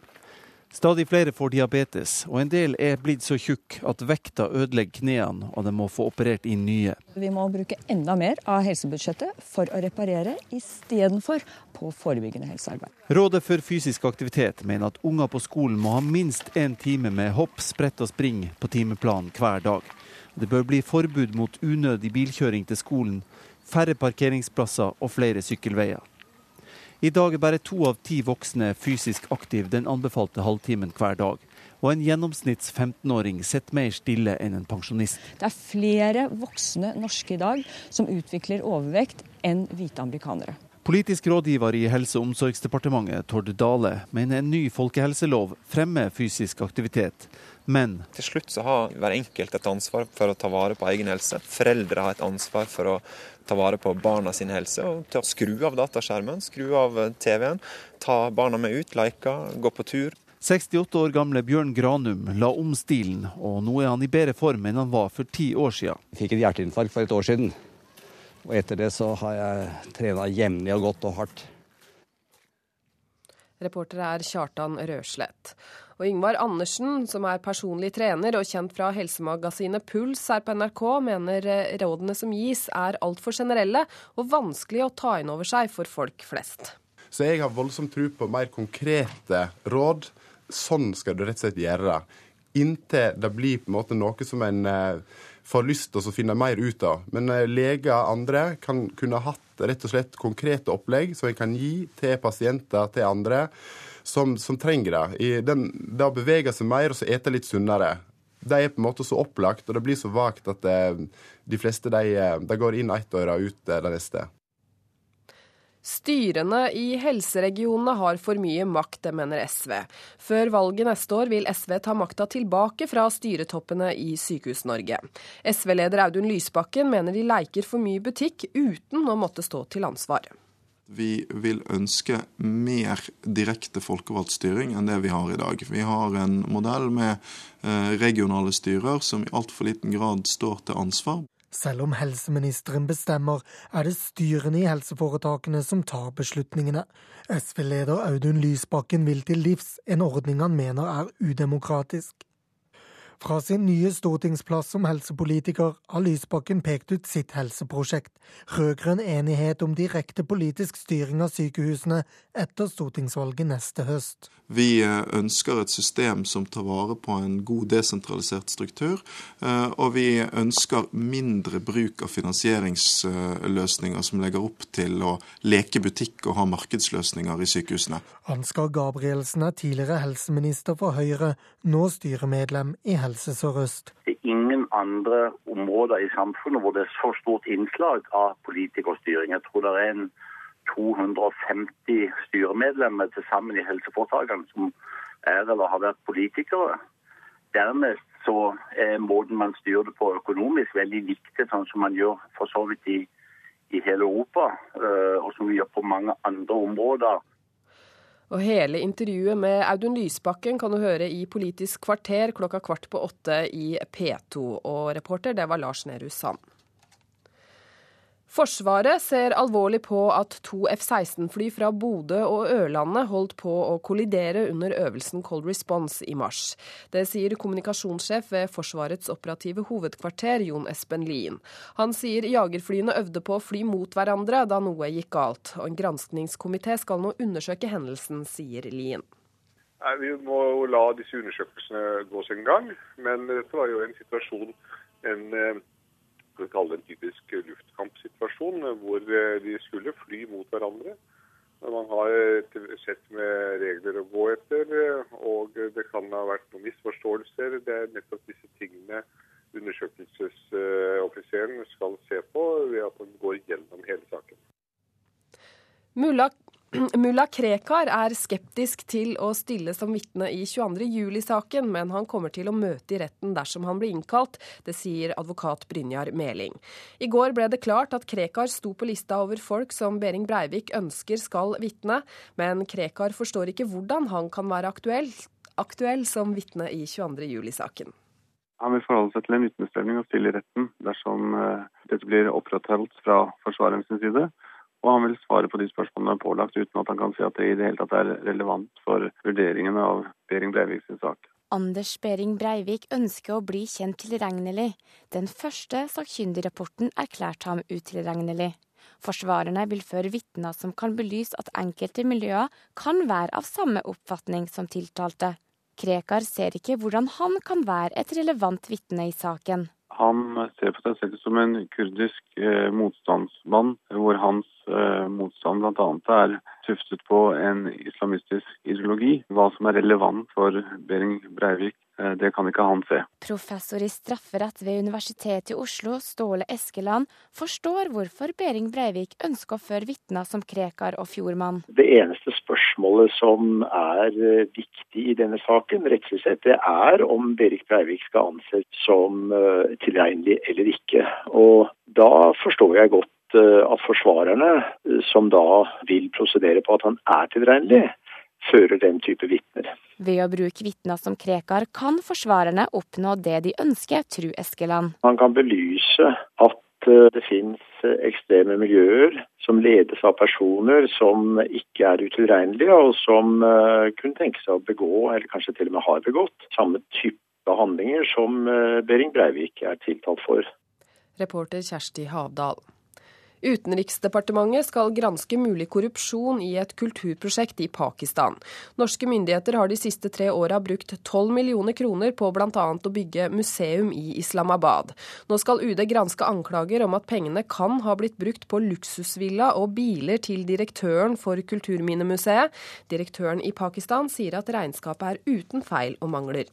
Stadig flere får diabetes, og en del er blitt så tjukk at vekta ødelegger knærne og de må få operert inn nye. Vi må bruke enda mer av helsebudsjettet for å reparere, istedenfor på forebyggende helsearbeid. Rådet for fysisk aktivitet mener at unger på skolen må ha minst én time med hopp, sprett og spring på timeplanen hver dag. Det bør bli forbud mot unødig bilkjøring til skolen, færre parkeringsplasser og flere sykkelveier. I dag er bare to av ti voksne fysisk aktive den anbefalte halvtimen hver dag. Og en gjennomsnitts 15-åring sitter mer stille enn en pensjonist. Det er flere voksne norske i dag som utvikler overvekt enn hvite amerikanere. Politisk rådgiver i Helse- og omsorgsdepartementet, Tord Dale, mener en ny folkehelselov fremmer fysisk aktivitet, men Til slutt så har hver enkelt et ansvar for å ta vare på egen helse. Foreldre har et ansvar for å ta vare på barna sin helse og til å skru av dataskjermen, skru av TV-en, ta barna med ut, leke, gå på tur. 68 år gamle Bjørn Granum la om stilen, og nå er han i bedre form enn han var for ti år siden. Jeg fikk et hjerteinfarkt for et år siden. Og etter det så har jeg trena jevnlig og godt og hardt. Reportere er Kjartan Røslett. Og Yngvar Andersen, som er personlig trener og kjent fra helsemagasinet Puls her på NRK, mener rådene som gis er altfor generelle og vanskelig å ta inn over seg for folk flest. Så jeg har voldsomt tro på mer konkrete råd. Sånn skal du rett og slett gjøre det. Inntil det blir på en måte noe som en får lyst til å finne mer ut av. Men leger og andre kan kunne hatt rett og slett konkrete opplegg som en kan gi til pasienter, til andre, som, som trenger det. Den, det å bevege seg mer og så ete litt sunnere. De er på en måte så opplagt, og det blir så vagt at det, de fleste de, de går inn ett øre og ut det neste. Styrene i helseregionene har for mye makt, det mener SV. Før valget neste år vil SV ta makta tilbake fra styretoppene i Sykehus-Norge. SV-leder Audun Lysbakken mener de leker for mye butikk uten å måtte stå til ansvar. Vi vil ønske mer direkte folkevalgt styring enn det vi har i dag. Vi har en modell med regionale styrer som i altfor liten grad står til ansvar. Selv om helseministeren bestemmer, er det styrene i helseforetakene som tar beslutningene. SV-leder Audun Lysbakken vil til livs en ordning han mener er udemokratisk. Fra sin nye stortingsplass som helsepolitiker har Lysbakken pekt ut sitt helseprosjekt, rød-grønn enighet om direkte politisk styring av sykehusene etter stortingsvalget neste høst. Vi ønsker et system som tar vare på en god desentralisert struktur, og vi ønsker mindre bruk av finansieringsløsninger som legger opp til å leke butikk og ha markedsløsninger i sykehusene. Ansgar Gabrielsen er tidligere helseminister for Høyre, nå styremedlem i Helse Sør-Øst. Det er ingen andre områder i samfunnet hvor det er så stort innslag av politikerstyring. Jeg tror det er en 250 styremedlemmer til sammen i helseforetakene som er eller har vært politikere. Dernest så er måten man styrer det på økonomisk veldig viktig, sånn som man gjør for så vidt i, i hele Europa, eh, og som vi gjør på mange andre områder. Og hele intervjuet med Audun Lysbakken kan du høre i Politisk kvarter klokka kvart på åtte i P2. Og reporter, det var Lars Nehru Sand. Forsvaret ser alvorlig på at to F-16-fly fra Bodø og Ørlandet holdt på å kollidere under øvelsen Cold Response i mars. Det sier kommunikasjonssjef ved Forsvarets operative hovedkvarter, Jon Espen Lien. Han sier jagerflyene øvde på å fly mot hverandre da noe gikk galt. Og en granskningskomité skal nå undersøke hendelsen, sier Lien. Nei, Vi må jo la disse undersøkelsene gå sin gang, men dette var jo en situasjon en eh, vi kalle en typisk luftkampsituasjon, hvor eh, de skulle fly mot hverandre. Man har sett med regler å gå etter, og det kan ha vært noen misforståelser. Det er nettopp disse tingene undersøkelsesoffiseren skal se på ved at han går gjennom hele saken. Mulla Mulla Krekar er skeptisk til å stille som vitne i 22.07-saken, men han kommer til å møte i retten dersom han blir innkalt. Det sier advokat Brynjar Meling. I går ble det klart at Krekar sto på lista over folk som Behring Breivik ønsker skal vitne, men Krekar forstår ikke hvordan han kan være aktuell, aktuell som vitne i 22.07-saken. Han vil forholde seg til en vitnesstevning og stille i retten dersom uh, dette blir opprettholdt fra forsvarerens side. Og han vil svare på de spørsmålene er pålagt, uten at han kan si at det i det hele tatt er relevant for vurderingene av Behring Breivik sin sak. Anders Behring Breivik ønsker å bli kjent tilregnelig. Den første sakkyndigrapporten erklærte ham utilregnelig. Forsvarerne vil føre vitner som kan belyse at enkelte miljøer kan være av samme oppfatning som tiltalte. Krekar ser ikke hvordan han kan være et relevant vitne i saken. Han ser på seg selv som en kurdisk eh, motstandsmann, hvor hans eh, motstand bl.a. er tuftet på en islamistisk ideologi. Hva som er relevant for Behring Breivik, det kan ikke han se. Professor i strafferett ved Universitetet i Oslo, Ståle Eskeland, forstår hvorfor Behring Breivik ønsker å føre vitner som Krekar og Fjordmann. Det eneste spørsmålet som er eh, viktig i denne saken, rettslig sett, det er om Behring Breivik skal anses som uh, tilregnelig eller ikke. Og da forstår jeg godt at forsvarerne, som da vil prosedere på at han er tilregnelig, fører den type vitner. Ved å bruke vitner som Krekar kan forsvarerne oppnå det de ønsker, tror Eskeland. Man kan belyse at det finnes ekstreme miljøer som ledes av personer som ikke er utilregnelige, og som kunne tenke seg å begå, eller kanskje til og med har begått, samme type handlinger som Behring Breivik er tiltalt for. Reporter Kjersti Havdal. Utenriksdepartementet skal granske mulig korrupsjon i et kulturprosjekt i Pakistan. Norske myndigheter har de siste tre åra brukt 12 millioner kroner på bl.a. å bygge museum i Islamabad. Nå skal UD granske anklager om at pengene kan ha blitt brukt på luksusvilla og biler til direktøren for Kulturminnemuseet. Direktøren i Pakistan sier at regnskapet er uten feil og mangler.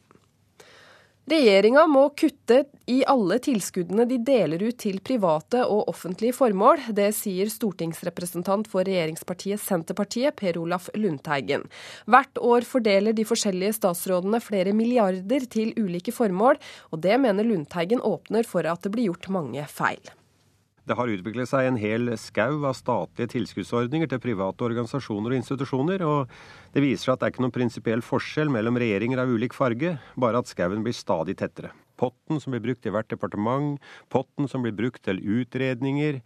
Regjeringa må kutte i alle tilskuddene de deler ut til private og offentlige formål. Det sier stortingsrepresentant for regjeringspartiet Senterpartiet, Per Olaf Lundteigen. Hvert år fordeler de forskjellige statsrådene flere milliarder til ulike formål, og det mener Lundteigen åpner for at det blir gjort mange feil. Det har utviklet seg en hel skau av statlige tilskuddsordninger til private organisasjoner og institusjoner, og det viser at det er ikke noen prinsipiell forskjell mellom regjeringer av ulik farge, bare at skauen blir stadig tettere. Potten som blir brukt i hvert departement, potten som blir brukt til utredninger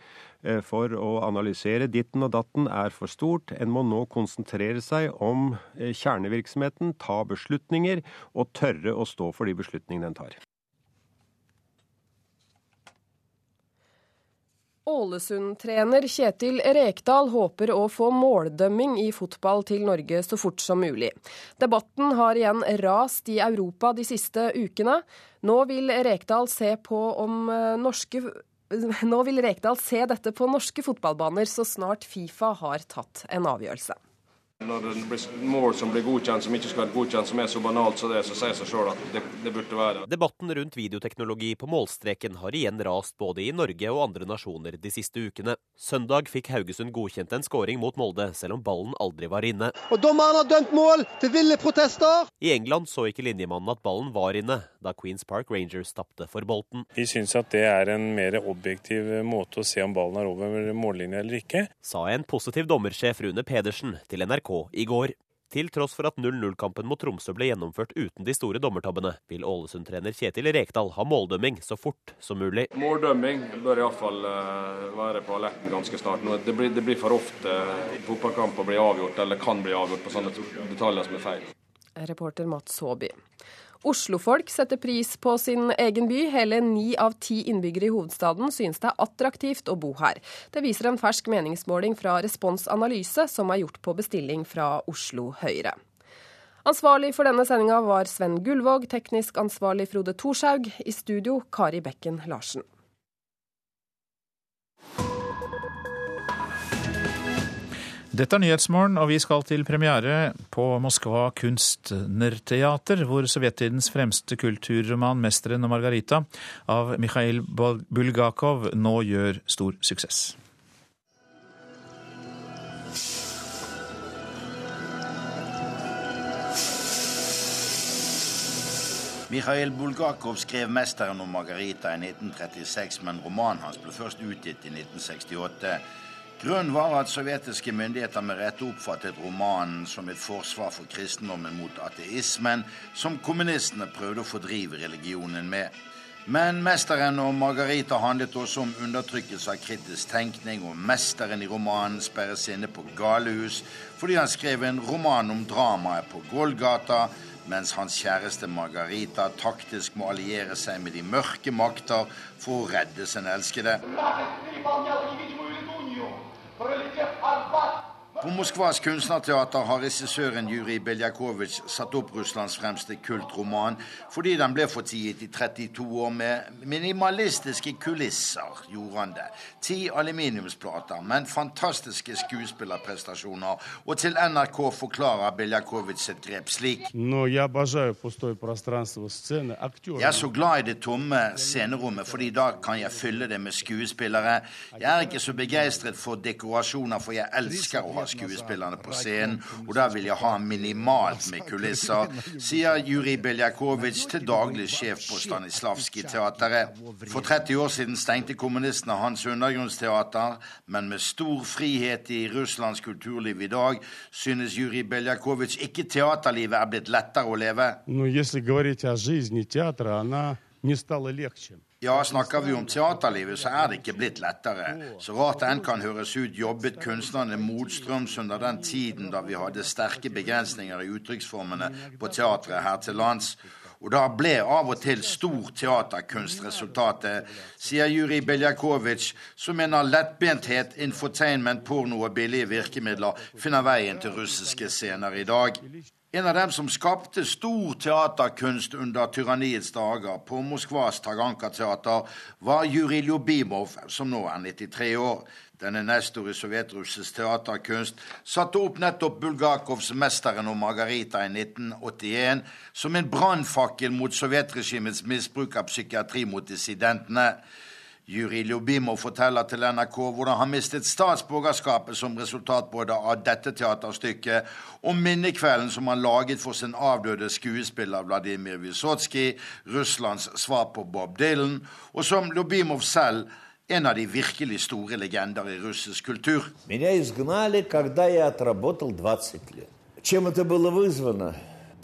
for å analysere ditten og datten, er for stort. En må nå konsentrere seg om kjernevirksomheten, ta beslutninger og tørre å stå for de beslutningene en tar. Ålesund-trener Kjetil Rekdal håper å få måldømming i fotball til Norge så fort som mulig. Debatten har igjen rast i Europa de siste ukene. Nå vil Rekdal se, norske, nå vil Rekdal se dette på norske fotballbaner så snart Fifa har tatt en avgjørelse. Når det blir mål som blir godkjent som ikke skal være godkjent, som er så banalt som det, så sier seg sjøl at det, det, burde være Debatten rundt videoteknologi på målstreken har igjen rast både i Norge og andre nasjoner de siste ukene. Søndag fikk Haugesund godkjent en skåring mot Molde, selv om ballen aldri var inne. Og Dommeren har dømt mål til ville protester! I England så ikke linjemannen at ballen var inne, da Queens Park Rangers tapte for Bolten. Vi syns at det er en mer objektiv måte å se om ballen er over mållinja eller ikke. Sa en positiv dommersjef Rune Pedersen til NRK i går. Til tross for at 0-0-kampen mot Tromsø ble gjennomført uten de store dommertabbene, vil Ålesund-trener Kjetil Rekdal ha måldømming så fort som mulig. Måldømming bør iallfall være på alerten ganske snart. Det blir, det blir for ofte fotballkamper blir avgjort, eller kan bli avgjort på sånne detaljer som er feil. Reporter Mats Håby. Oslofolk setter pris på sin egen by. Hele ni av ti innbyggere i hovedstaden synes det er attraktivt å bo her. Det viser en fersk meningsmåling fra Respons Analyse, som er gjort på bestilling fra Oslo Høyre. Ansvarlig for denne sendinga var Sven Gullvåg, teknisk ansvarlig Frode Thorshaug. I studio Kari Bekken Larsen. Dette er Nyhetsmorgen, og vi skal til premiere på Moskva Kunstnerteater, hvor sovjettidens fremste kulturroman 'Mesteren og Margarita' av Mikhail Bulgakov nå gjør stor suksess. Mikhail Bulgakov skrev 'Mesteren og Margarita' i 1936, men romanen hans ble først utgitt i 1968. Grunnen var at sovjetiske myndigheter med rette oppfattet romanen som et forsvar for kristendommen mot ateismen, som kommunistene prøvde å fordrive religionen med. Men 'Mesteren og Margarita' handlet også om undertrykkelse av kritisk tenkning, og mesteren i romanen sperres inne på galehus fordi han skrev en roman om dramaet på Golgata, mens hans kjæreste Margarita taktisk må alliere seg med de mørke makter for å redde sin elskede. пролетев Арбат, På Moskvas kunstnerteater har regissøren Jurij Beljakovitsj satt opp Russlands fremste kultroman fordi den ble fortiet i 32 år med minimalistiske kulisser. gjorde han det. Ti aluminiumsplater, men fantastiske skuespillerprestasjoner. Og til NRK forklarer Beljakovitsj sitt grep slik. Jeg er så glad i det tomme scenerommet, fordi da kan jeg fylle det med skuespillere. Jeg er ikke så begeistret for dekorasjoner, for jeg elsker å ha skuespillerne på scenen, og da vil jeg ha minimalt med kulisser, sier Juri Beljakovic til daglig sjef på Stanislavskij-teatret. For 30 år siden stengte kommunistene hans undergrunnsteater, men med stor frihet i Russlands kulturliv i dag synes Juri Beljakovic ikke teaterlivet er blitt lettere å leve. Ja, snakker vi om teaterlivet, så er det ikke blitt lettere. Så rart det enn kan høres ut, jobbet kunstnerne motstrøms under den tiden da vi hadde sterke begrensninger i uttrykksformene på teatret her til lands. Og da ble av og til stor teaterkunst resultatet, sier Jurij Beljakovic, som mener lettbenthet, infotainment, porno og billige virkemidler finner veien til russiske scener i dag. En av dem som skapte stor teaterkunst under tyranniets dager på Moskvas Taganka-teater, var Jurij Ljubimov, som nå er 93 år. Denne nestor i sovjetrussisk teaterkunst satte opp nettopp Bulgakovs 'Mesteren og Margarita' i 1981 som en brannfakkel mot sovjetregimets misbruk av psykiatri mot dissidentene. Jurij Ljubimov forteller til NRK hvordan han mistet statsborgerskapet som resultat både av dette teaterstykket og minnekvelden som han laget for sin avdøde skuespiller Vladimir Vysotsjkij, Russlands svar på Bob Dylan, og som Ljubimov selv en av de virkelig store legender i russisk kultur. Меня изгнали, когда я отработал 20 лет. Чем это было вызвано?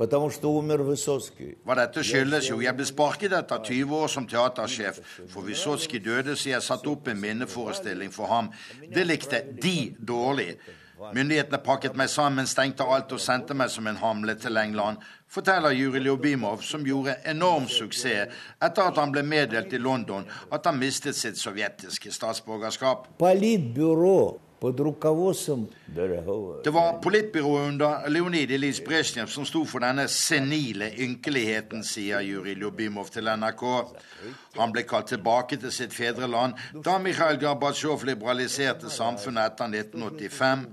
Hva dette skyldes jo, jeg ble sparket etter 20 år som teatersjef, for Wysotskij døde så jeg satt opp en minneforestilling for ham. Det likte de dårlig. Myndighetene pakket meg sammen, stengte alt og sendte meg som en hamle til England, forteller Juri Ljubimov, som gjorde enorm suksess etter at han ble meddelt i London at han mistet sitt sovjetiske statsborgerskap. Politbyrå det var politbyrået under Leonid Ilyj Brezjnev som sto for denne senile ynkeligheten, sier Jurij Ljubimov til NRK. Han ble kalt tilbake til sitt fedreland da Mikhail Gorbatsjov liberaliserte samfunnet etter 1985.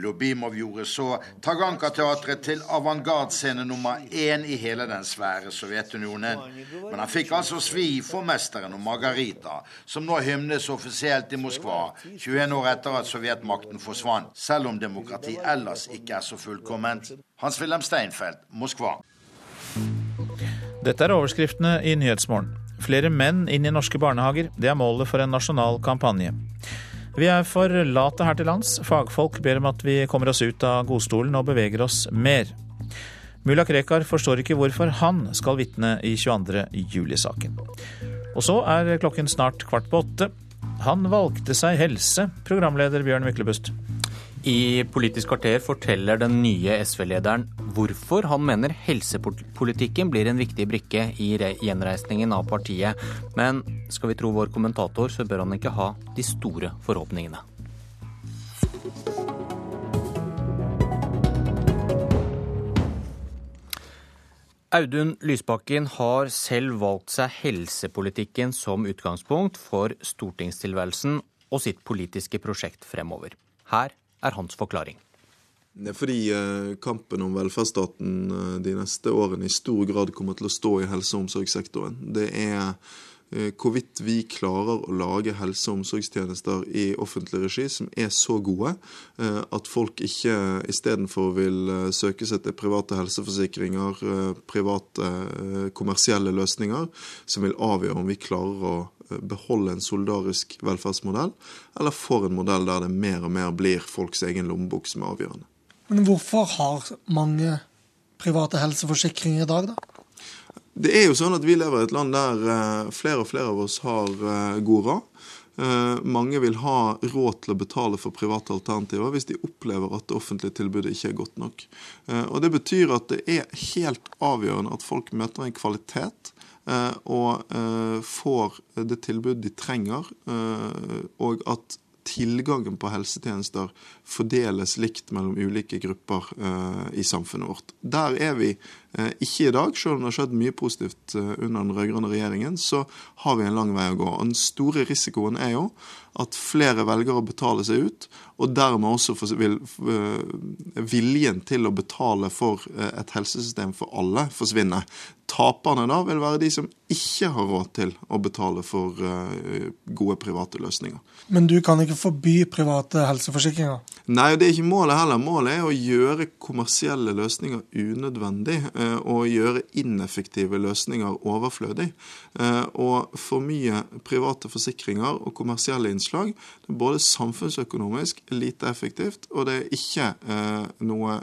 Lubimov gjorde så Taganka-teatret til avantgardescene nummer én i hele den svære Sovjetunionen. Men han fikk altså svi for mesteren og Margarita, som nå hymnes offisielt i Moskva, 21 år etter at sovjetmakten forsvant selv om demokrati ellers ikke er så fullkomment. Hans-Wilhelm Steinfeld, Moskva. Dette er overskriftene i Nyhetsmorgen. Flere menn inn i norske barnehager. Det er målet for en nasjonal kampanje. Vi er for late her til lands. Fagfolk ber om at vi kommer oss ut av godstolen og beveger oss mer. Mulla Krekar forstår ikke hvorfor han skal vitne i 22. juli-saken. Og så er klokken snart kvart på åtte. Han valgte seg helse, programleder Bjørn Myklebust. I Politisk kvarter forteller den nye SV-lederen hvorfor han mener helsepolitikken blir en viktig brikke i gjenreisningen av partiet. Men skal vi tro vår kommentator, så bør han ikke ha de store forhåpningene. Audun Lysbakken har selv valgt seg helsepolitikken som utgangspunkt for stortingstilværelsen og sitt politiske prosjekt fremover. Her er hans forklaring. Det er fordi eh, kampen om velferdsstaten eh, de neste årene i stor grad kommer til å stå i helse- og omsorgssektoren. Det er hvorvidt vi klarer å lage helse- og omsorgstjenester i offentlig regi som er så gode eh, at folk ikke istedenfor vil eh, søke seg til private helseforsikringer, private kommersielle løsninger, som vil avgjøre om vi klarer å beholde en solidarisk velferdsmodell, eller får en modell der det mer og mer blir folks egen lommebok som er avgjørende. Men hvorfor har mange private helseforsikringer i dag, da? Det er jo sånn at Vi lever i et land der eh, flere og flere av oss har eh, god råd. Eh, mange vil ha råd til å betale for private alternativer hvis de opplever at det offentlige tilbudet ikke er godt nok. Og Det betyr at det er helt avgjørende at folk møter en kvalitet og får det tilbudet de trenger, og at tilgangen på helsetjenester fordeles likt mellom ulike grupper i samfunnet vårt. Der er vi ikke i dag, selv om det har skjedd mye positivt uh, under den rød-grønne regjeringen. Så har vi en lang vei å gå. Og Den store risikoen er jo at flere velger å betale seg ut, og dermed også vil, viljen til å betale for et helsesystem for alle forsvinne. Taperne da vil være de som ikke har råd til å betale for gode private løsninger. Men du kan ikke forby private helseforsikringer? Nei, det er ikke målet heller. Målet er å gjøre kommersielle løsninger unødvendig eh, og gjøre ineffektive løsninger overflødig. Eh, og for mye private forsikringer og kommersielle innslag det er både samfunnsøkonomisk lite effektivt, og det er ikke eh, noe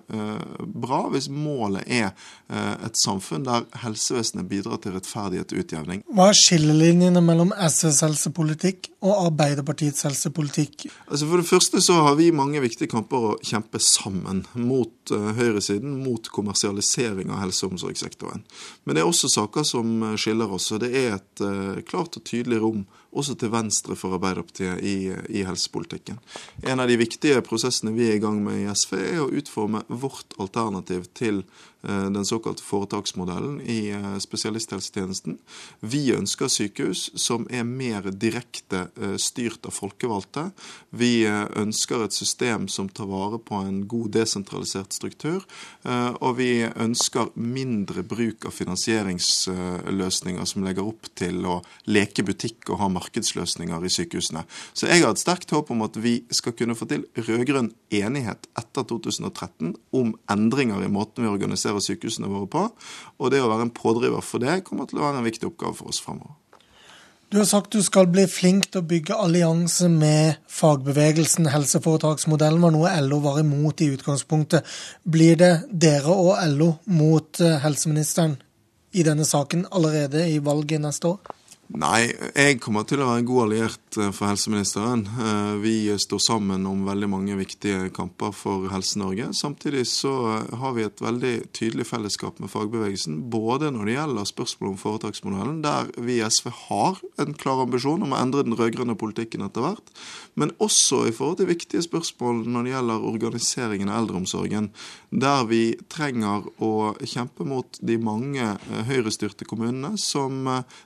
bra hvis målet er et samfunn der helsevesenet bidrar til rettferdighet og utjevning. Hva er skillelinjene mellom SVs helsepolitikk og Arbeiderpartiets helsepolitikk? Altså For det første så har vi mange viktige kamper å kjempe sammen mot uh, høyresiden, mot kommersialisering av helse- og omsorgssektoren. Men det er også saker som eh, skiller oss, og det er et klart og tydelig rom også til venstre for Arbeiderpartiet i, i, helsepolitikken. En av de viktige prosessene vi er i gang med i SV, er å utforme vårt alternativ til Eh, den såkalte foretaksmodellen i eh, spesialisthelsetjenesten. Vi ønsker sykehus som er mer direkte eh, styrt av folkevalgte. Vi ønsker et system som tar vare på en god desentralisert struktur. Og vi ønsker mindre bruk av finansieringsløsninger som legger opp til å leke butikk og ha markedsløsninger i sykehusene. Så jeg har et sterkt håp om at vi skal kunne få til rød-grønn enighet etter 2013 om endringer i måten vi organiserer organisere sykehusene våre på. Og det å være en pådriver for det kommer til å være en viktig oppgave for oss fremover. Du har sagt du skal bli flink til å bygge allianse med fagbevegelsen. Helseforetaksmodellen var noe LO var imot i utgangspunktet. Blir det dere og LO mot eh, helseministeren i denne saken allerede i valget neste år? Nei, jeg kommer til å være en god alliert eh, for helseministeren. Eh, vi står sammen om veldig mange viktige kamper for Helse-Norge. Samtidig så eh, har vi et veldig tydelig fellesskap med fagbevegelsen. Både når det gjelder spørsmålet om foretaksmodellen, der vi i SV har en klar ambisjon om å endre den rød-grønne politikken etter hvert, men også i forhold til viktige spørsmål når det gjelder organiseringen av eldreomsorgen, der vi trenger å kjempe mot de mange høyrestyrte kommunene som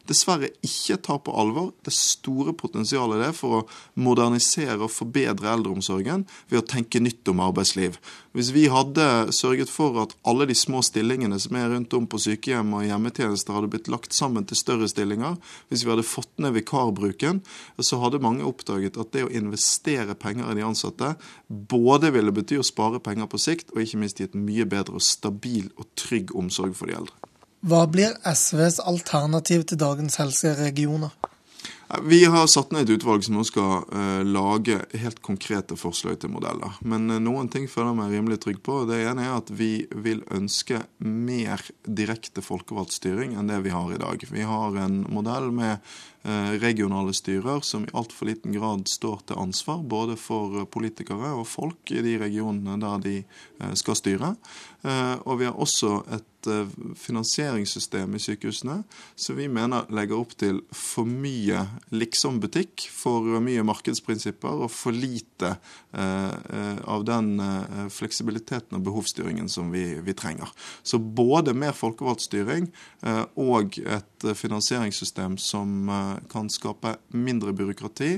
dessverre ikke ikke tar på alvor det store potensialet det er for å modernisere og forbedre eldreomsorgen ved å tenke nytt om arbeidsliv. Hvis vi hadde sørget for at alle de små stillingene som er rundt om på sykehjem og hjemmetjenester hadde blitt lagt sammen til større stillinger, hvis vi hadde fått ned vikarbruken, så hadde mange oppdaget at det å investere penger i de ansatte både ville bety å spare penger på sikt, og ikke minst gi et mye bedre og stabil og trygg omsorg for de eldre. Hva blir SVs alternativ til dagens helseregioner? Vi har satt ned et utvalg som nå skal uh, lage helt konkrete forslag til modeller. Men uh, noen ting føler jeg meg rimelig trygg på. Det ene er at vi vil ønske mer direkte folkevalgt styring enn det vi har i dag. Vi har en modell med uh, regionale styrer som i altfor liten grad står til ansvar både for politikere og folk i de regionene der de skal styre. Og vi har også et Eh, finansieringssystem i sykehusene som vi mener legger opp til for mye liksom-butikk, for mye markedsprinsipper og for lite eh, eh, av den fleksibiliteten og behovsstyringen som vi, vi trenger. Så både mer folkevalgt styring og et finansieringssystem som kan skape mindre byråkrati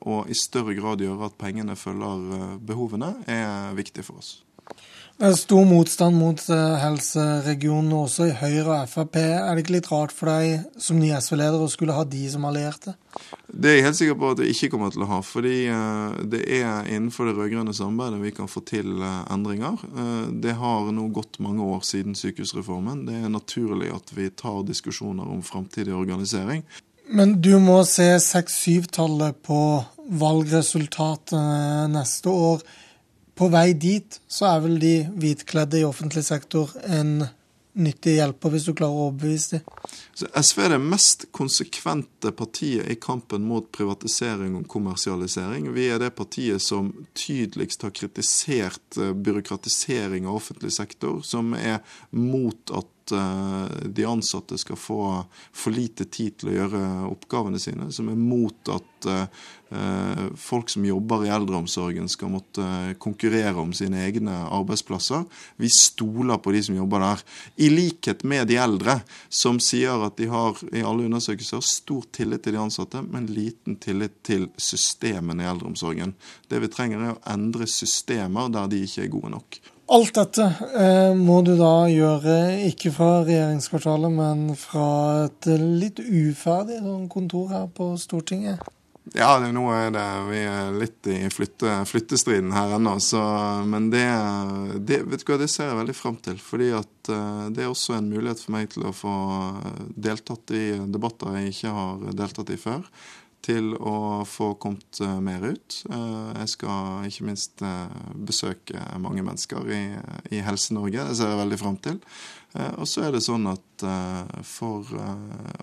og i større grad gjøre at pengene følger behovene, er viktig for oss. Det er stor motstand mot eh, helseregionene også i Høyre og Frp. Er det ikke litt rart for deg som ny SV-leder å skulle ha de som allierte? Det er jeg helt sikker på at jeg ikke kommer til å ha. Fordi eh, det er innenfor det rød-grønne samarbeidet vi kan få til eh, endringer. Det har nå gått mange år siden sykehusreformen. Det er naturlig at vi tar diskusjoner om framtidig organisering. Men du må se 6-7-tallet på valgresultatet neste år på vei dit så er vel de hvitkledde i offentlig sektor en nyttig hjelper, hvis du klarer å overbevise dem. Så SV er det mest konsekvente partiet i kampen mot privatisering og kommersialisering. Vi er det partiet som tydeligst har kritisert eh, byråkratisering av offentlig sektor, som er mot at Eh, de ansatte skal få for lite tid til å gjøre oppgavene sine, som er mot at eh, folk som jobber i eldreomsorgen skal måtte konkurrere om sine egne arbeidsplasser. Vi stoler på de som jobber der. I likhet med de eldre, som sier at de har i alle undersøkelser stor tillit til de ansatte, men liten tillit til systemene i eldreomsorgen. Det vi trenger, er å endre systemer der de ikke er gode nok. Alt dette eh, må du da gjøre ikke fra regjeringskvartalet, men fra et litt uferdig sånn kontor her på Stortinget? Ja, det, nå er det Vi er litt i flytte, flyttestriden her ennå. Men det, det, vet du hva, det ser jeg veldig fram til. fordi at uh, det er også en mulighet for meg til å få deltatt i debatter jeg ikke har deltatt i før til å få kommet eh, mer ut. Eh, jeg skal ikke minst eh, besøke mange mennesker i, i Helse-Norge. Det ser jeg veldig fram til. Og så er det sånn at for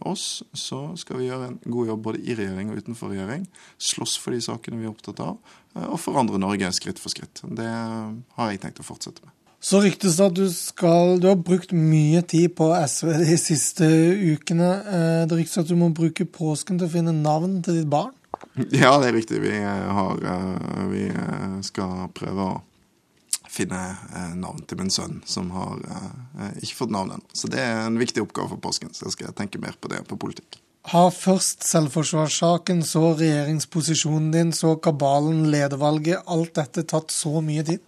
oss så skal vi gjøre en god jobb både i regjering og utenfor regjering. Slåss for de sakene vi er opptatt av, og forandre Norge skritt for skritt. Det har jeg tenkt å fortsette med. Så ryktes det at du skal Du har brukt mye tid på SV de siste ukene. Eh, det ryktes at du må bruke påsken til å finne navn til ditt barn? Ja, det er riktig. Vi, har, eh, vi skal prøve å finne eh, navn til min sønn, som har ikke fått navn ennå. Så det er en viktig oppgave for påsken. Så jeg skal tenke mer på det på politikk. Har først selvforsvarssaken, så regjeringsposisjonen din, så kabalen, ledervalget, alt dette tatt så mye tid?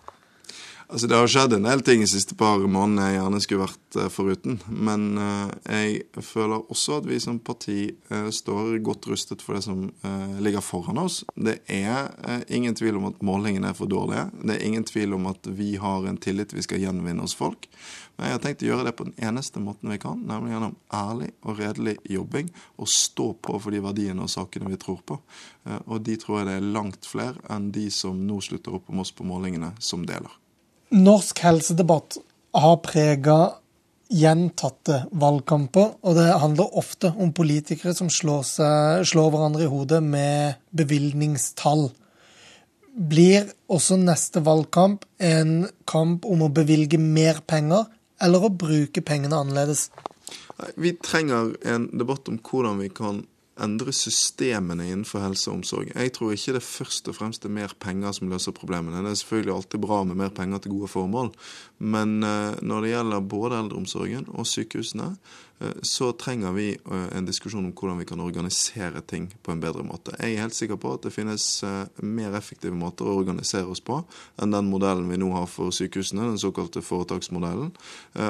Altså Det har skjedd en del ting de siste par månedene jeg gjerne skulle vært uh, foruten. Men uh, jeg føler også at vi som parti uh, står godt rustet for det som ligger foran oss. Det er ingen tvil om at målingene er for dårlige. Det er ingen tvil om at vi har en tillit vi skal gjenvinne hos folk. Men jeg har tenkt å gjøre det på den eneste måten vi kan, nemlig gjennom ærlig og redelig jobbing. Og stå på for de verdiene og sakene vi tror på. Og de tror jeg det er langt flere enn de som nå slutter opp om oss på målingene, som deler. Norsk helsedebatt har prega gjentatte valgkamper, og det handler ofte om politikere som slår, seg, slår hverandre i hodet med bevilgningstall. Blir også neste valgkamp en kamp om å bevilge mer penger, eller å bruke pengene annerledes? Vi trenger en debatt om hvordan vi kan endre systemene innenfor helse og omsorg. Jeg tror ikke det først og fremst er mer penger som løser problemene. Det er selvfølgelig alltid bra med mer penger til gode formål, men eh, når det gjelder både eldreomsorgen og sykehusene, eh, så trenger vi eh, en diskusjon om hvordan vi kan organisere ting på en bedre måte. Jeg er helt sikker på at det finnes mer effektive måter å organisere oss på enn den modellen vi nå har for sykehusene, den såkalte foretaksmodellen.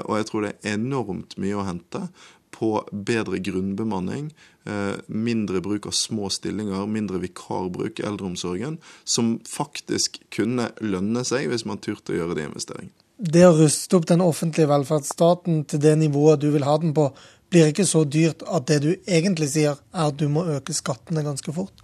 Og jeg tror det er enormt mye å hente på bedre grunnbemanning, eh, mindre bruk av små stillinger, mindre vikarbruk i eldreomsorgen, som faktisk kunne lønne seg hvis man turte å gjøre de investeringene. Det å ruste opp den offentlige velferdsstaten til det nivået du vil ha den på, blir ikke så dyrt at det du egentlig sier, er at du må øke skattene ganske fort?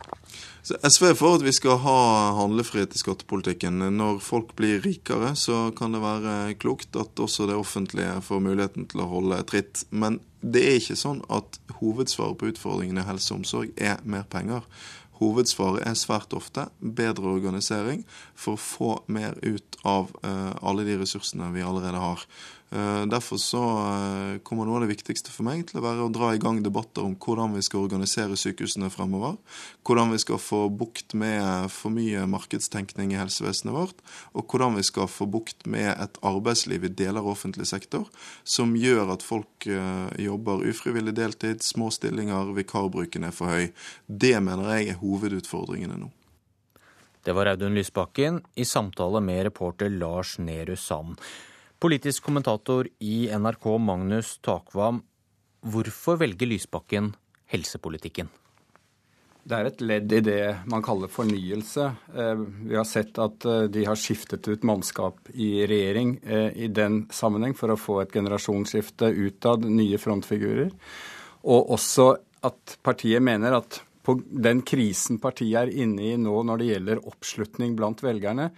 Så SV er for at vi skal ha handlefrihet i skattepolitikken. Når folk blir rikere, så kan det være klokt at også det offentlige får muligheten til å holde tritt. Men det er ikke sånn at hovedsvaret på utfordringene i helse og omsorg er mer penger. Hovedsvaret er svært ofte bedre organisering for å få mer ut av uh, alle de ressursene vi allerede har. Eh, derfor så eh, kommer noe av det viktigste for meg til å være å dra i gang debatter om hvordan vi skal organisere sykehusene fremover. Hvordan vi skal få bukt med for mye markedstenkning i helsevesenet vårt. Og hvordan vi skal få bukt med et arbeidsliv i deler av offentlig sektor som gjør at folk eh, jobber ufrivillig deltid, små stillinger, vikarbruken er for høy. Det mener jeg er hovedutfordringene nå. Det var Audun Lysbakken i samtale med reporter Lars Nehru Sand. Politisk kommentator i NRK, Magnus Takvam. Hvorfor velger Lysbakken helsepolitikken? Det er et ledd i det man kaller fornyelse. Eh, vi har sett at eh, de har skiftet ut mannskap i regjering eh, i den sammenheng for å få et generasjonsskifte utad, nye frontfigurer. Og også at partiet mener at på den krisen partiet er inne i nå når det gjelder oppslutning blant velgerne,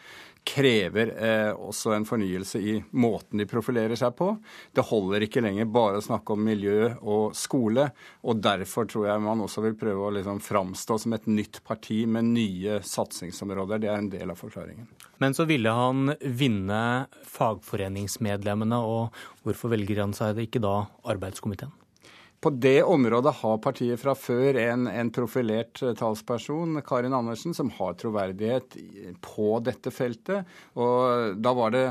krever eh, også en fornyelse i måten de profilerer seg på. Det holder ikke lenger bare å snakke om miljø og skole. og Derfor tror jeg man også vil prøve å liksom framstå som et nytt parti med nye satsingsområder. Det er en del av forklaringen. Men så ville han vinne fagforeningsmedlemmene, og hvorfor velger han seg det ikke da arbeidskomiteen? På det området har partiet fra før en, en, profilert eh, talsperson, Karin Andersen, som har troverdighet på dette feltet. Og da var det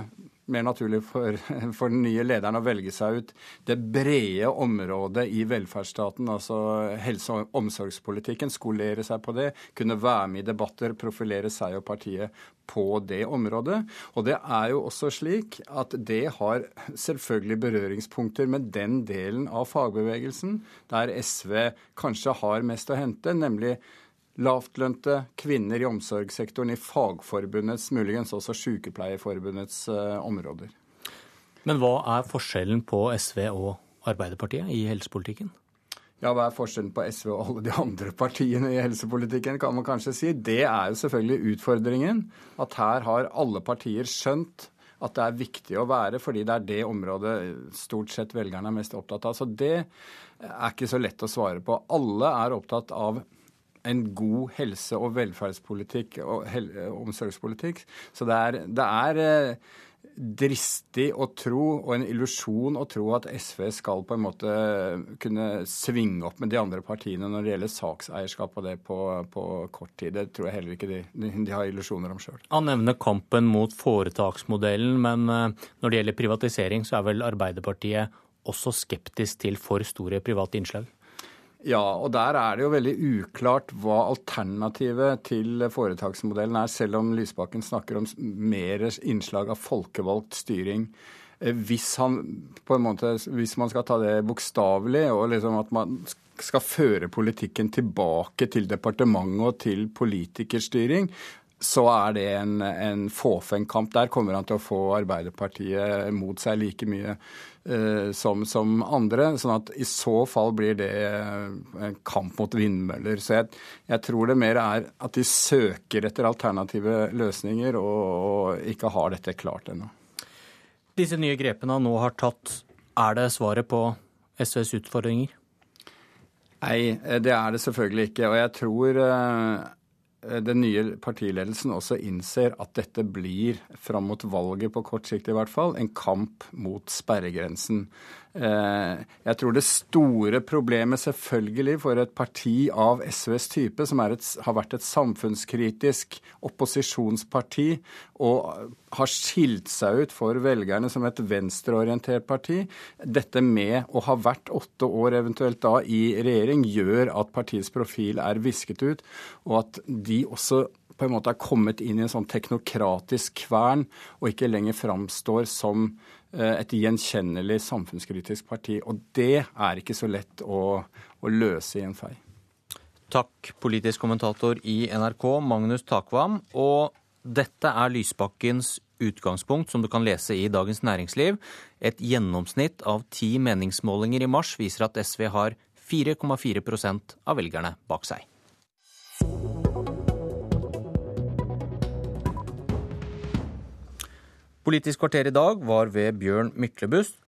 mer naturlig for, for, den nye lederen å velge seg ut det brede området i velferdsstaten, altså helse- og omsorgspolitikken, skolere seg på det, kunne være med i debatter, profilere seg og partiet på det området. Og det er jo også slik at det har selvfølgelig berøringspunkter med den delen av fagbevegelsen der SV kanskje har mest å hente, nemlig lavtlønte kvinner i omsorgssektoren i Fagforbundets, muligens også Sykepleierforbundets uh, områder. Men hva er forskjellen på SV og Arbeiderpartiet i helsepolitikken? Ja, Hva er forskjellen på SV og alle de andre partiene i helsepolitikken, kan man kanskje si. Det er jo selvfølgelig utfordringen. At her har alle partier skjønt at det er viktig å være, fordi det er det området stort sett velgerne er mest opptatt av. Så det er ikke så lett å svare på. Alle er opptatt av en god helse- og velferdspolitikk og omsorgspolitikk. Så det er, det er eh, dristig å tro, og en illusjon å tro, at SV skal på en måte kunne svinge opp med de andre partiene når det gjelder sakseierskap og det på, på kort tid. Det tror jeg heller ikke de, de har illusjoner om sjøl. Han nevner kampen mot foretaksmodellen, men eh, når det gjelder privatisering, så er vel Arbeiderpartiet også skeptisk til for store private innslag? Ja, og der er det jo veldig uklart hva alternativet til foretaksmodellen er, selv om Lysbakken snakker om mer innslag av folkevalgt styring. Eh, hvis, han, måte, hvis man skal ta det bokstavelig, og liksom at man skal føre politikken tilbake til departementet og til politikerstyring, så er det en, en fåfeng kamp. Der kommer han til å få Arbeiderpartiet mot seg like mye som, som, andre. sånn at i så fall blir det en kamp mot vindmøller. Så jeg, jeg, tror det mer er at de søker etter alternative løsninger og, og ikke har dette klart ennå. Disse nye grepene han nå har tatt, Er det svaret på SVs utfordringer? Nei, det er det selvfølgelig ikke. Og jeg tror eh, den nye partiledelsen også innser at dette blir, fram mot valget på kort sikt i hvert fall, en kamp mot sperregrensen. Eh, jeg tror det store problemet selvfølgelig for et parti av SVs type, som et, har vært et samfunnskritisk opposisjonsparti og har skilt seg ut for velgerne som et venstreorientert parti, dette med å ha vært åtte år eventuelt da i regjering, gjør at partiets profil er visket ut, og at de også på en måte er kommet inn i en sånn teknokratisk kvern og ikke lenger framstår som et gjenkjennelig samfunnskritisk parti. Og det er ikke så lett å, å løse i en fei. Takk, politisk kommentator i NRK, Magnus Takvam. Og dette er Lysbakkens utgangspunkt, som du kan lese i Dagens Næringsliv. Et gjennomsnitt av ti meningsmålinger i mars viser at SV har 4,4% av velgerne bak seg. Politisk kvarter i dag var ved Bjørn Myklebust.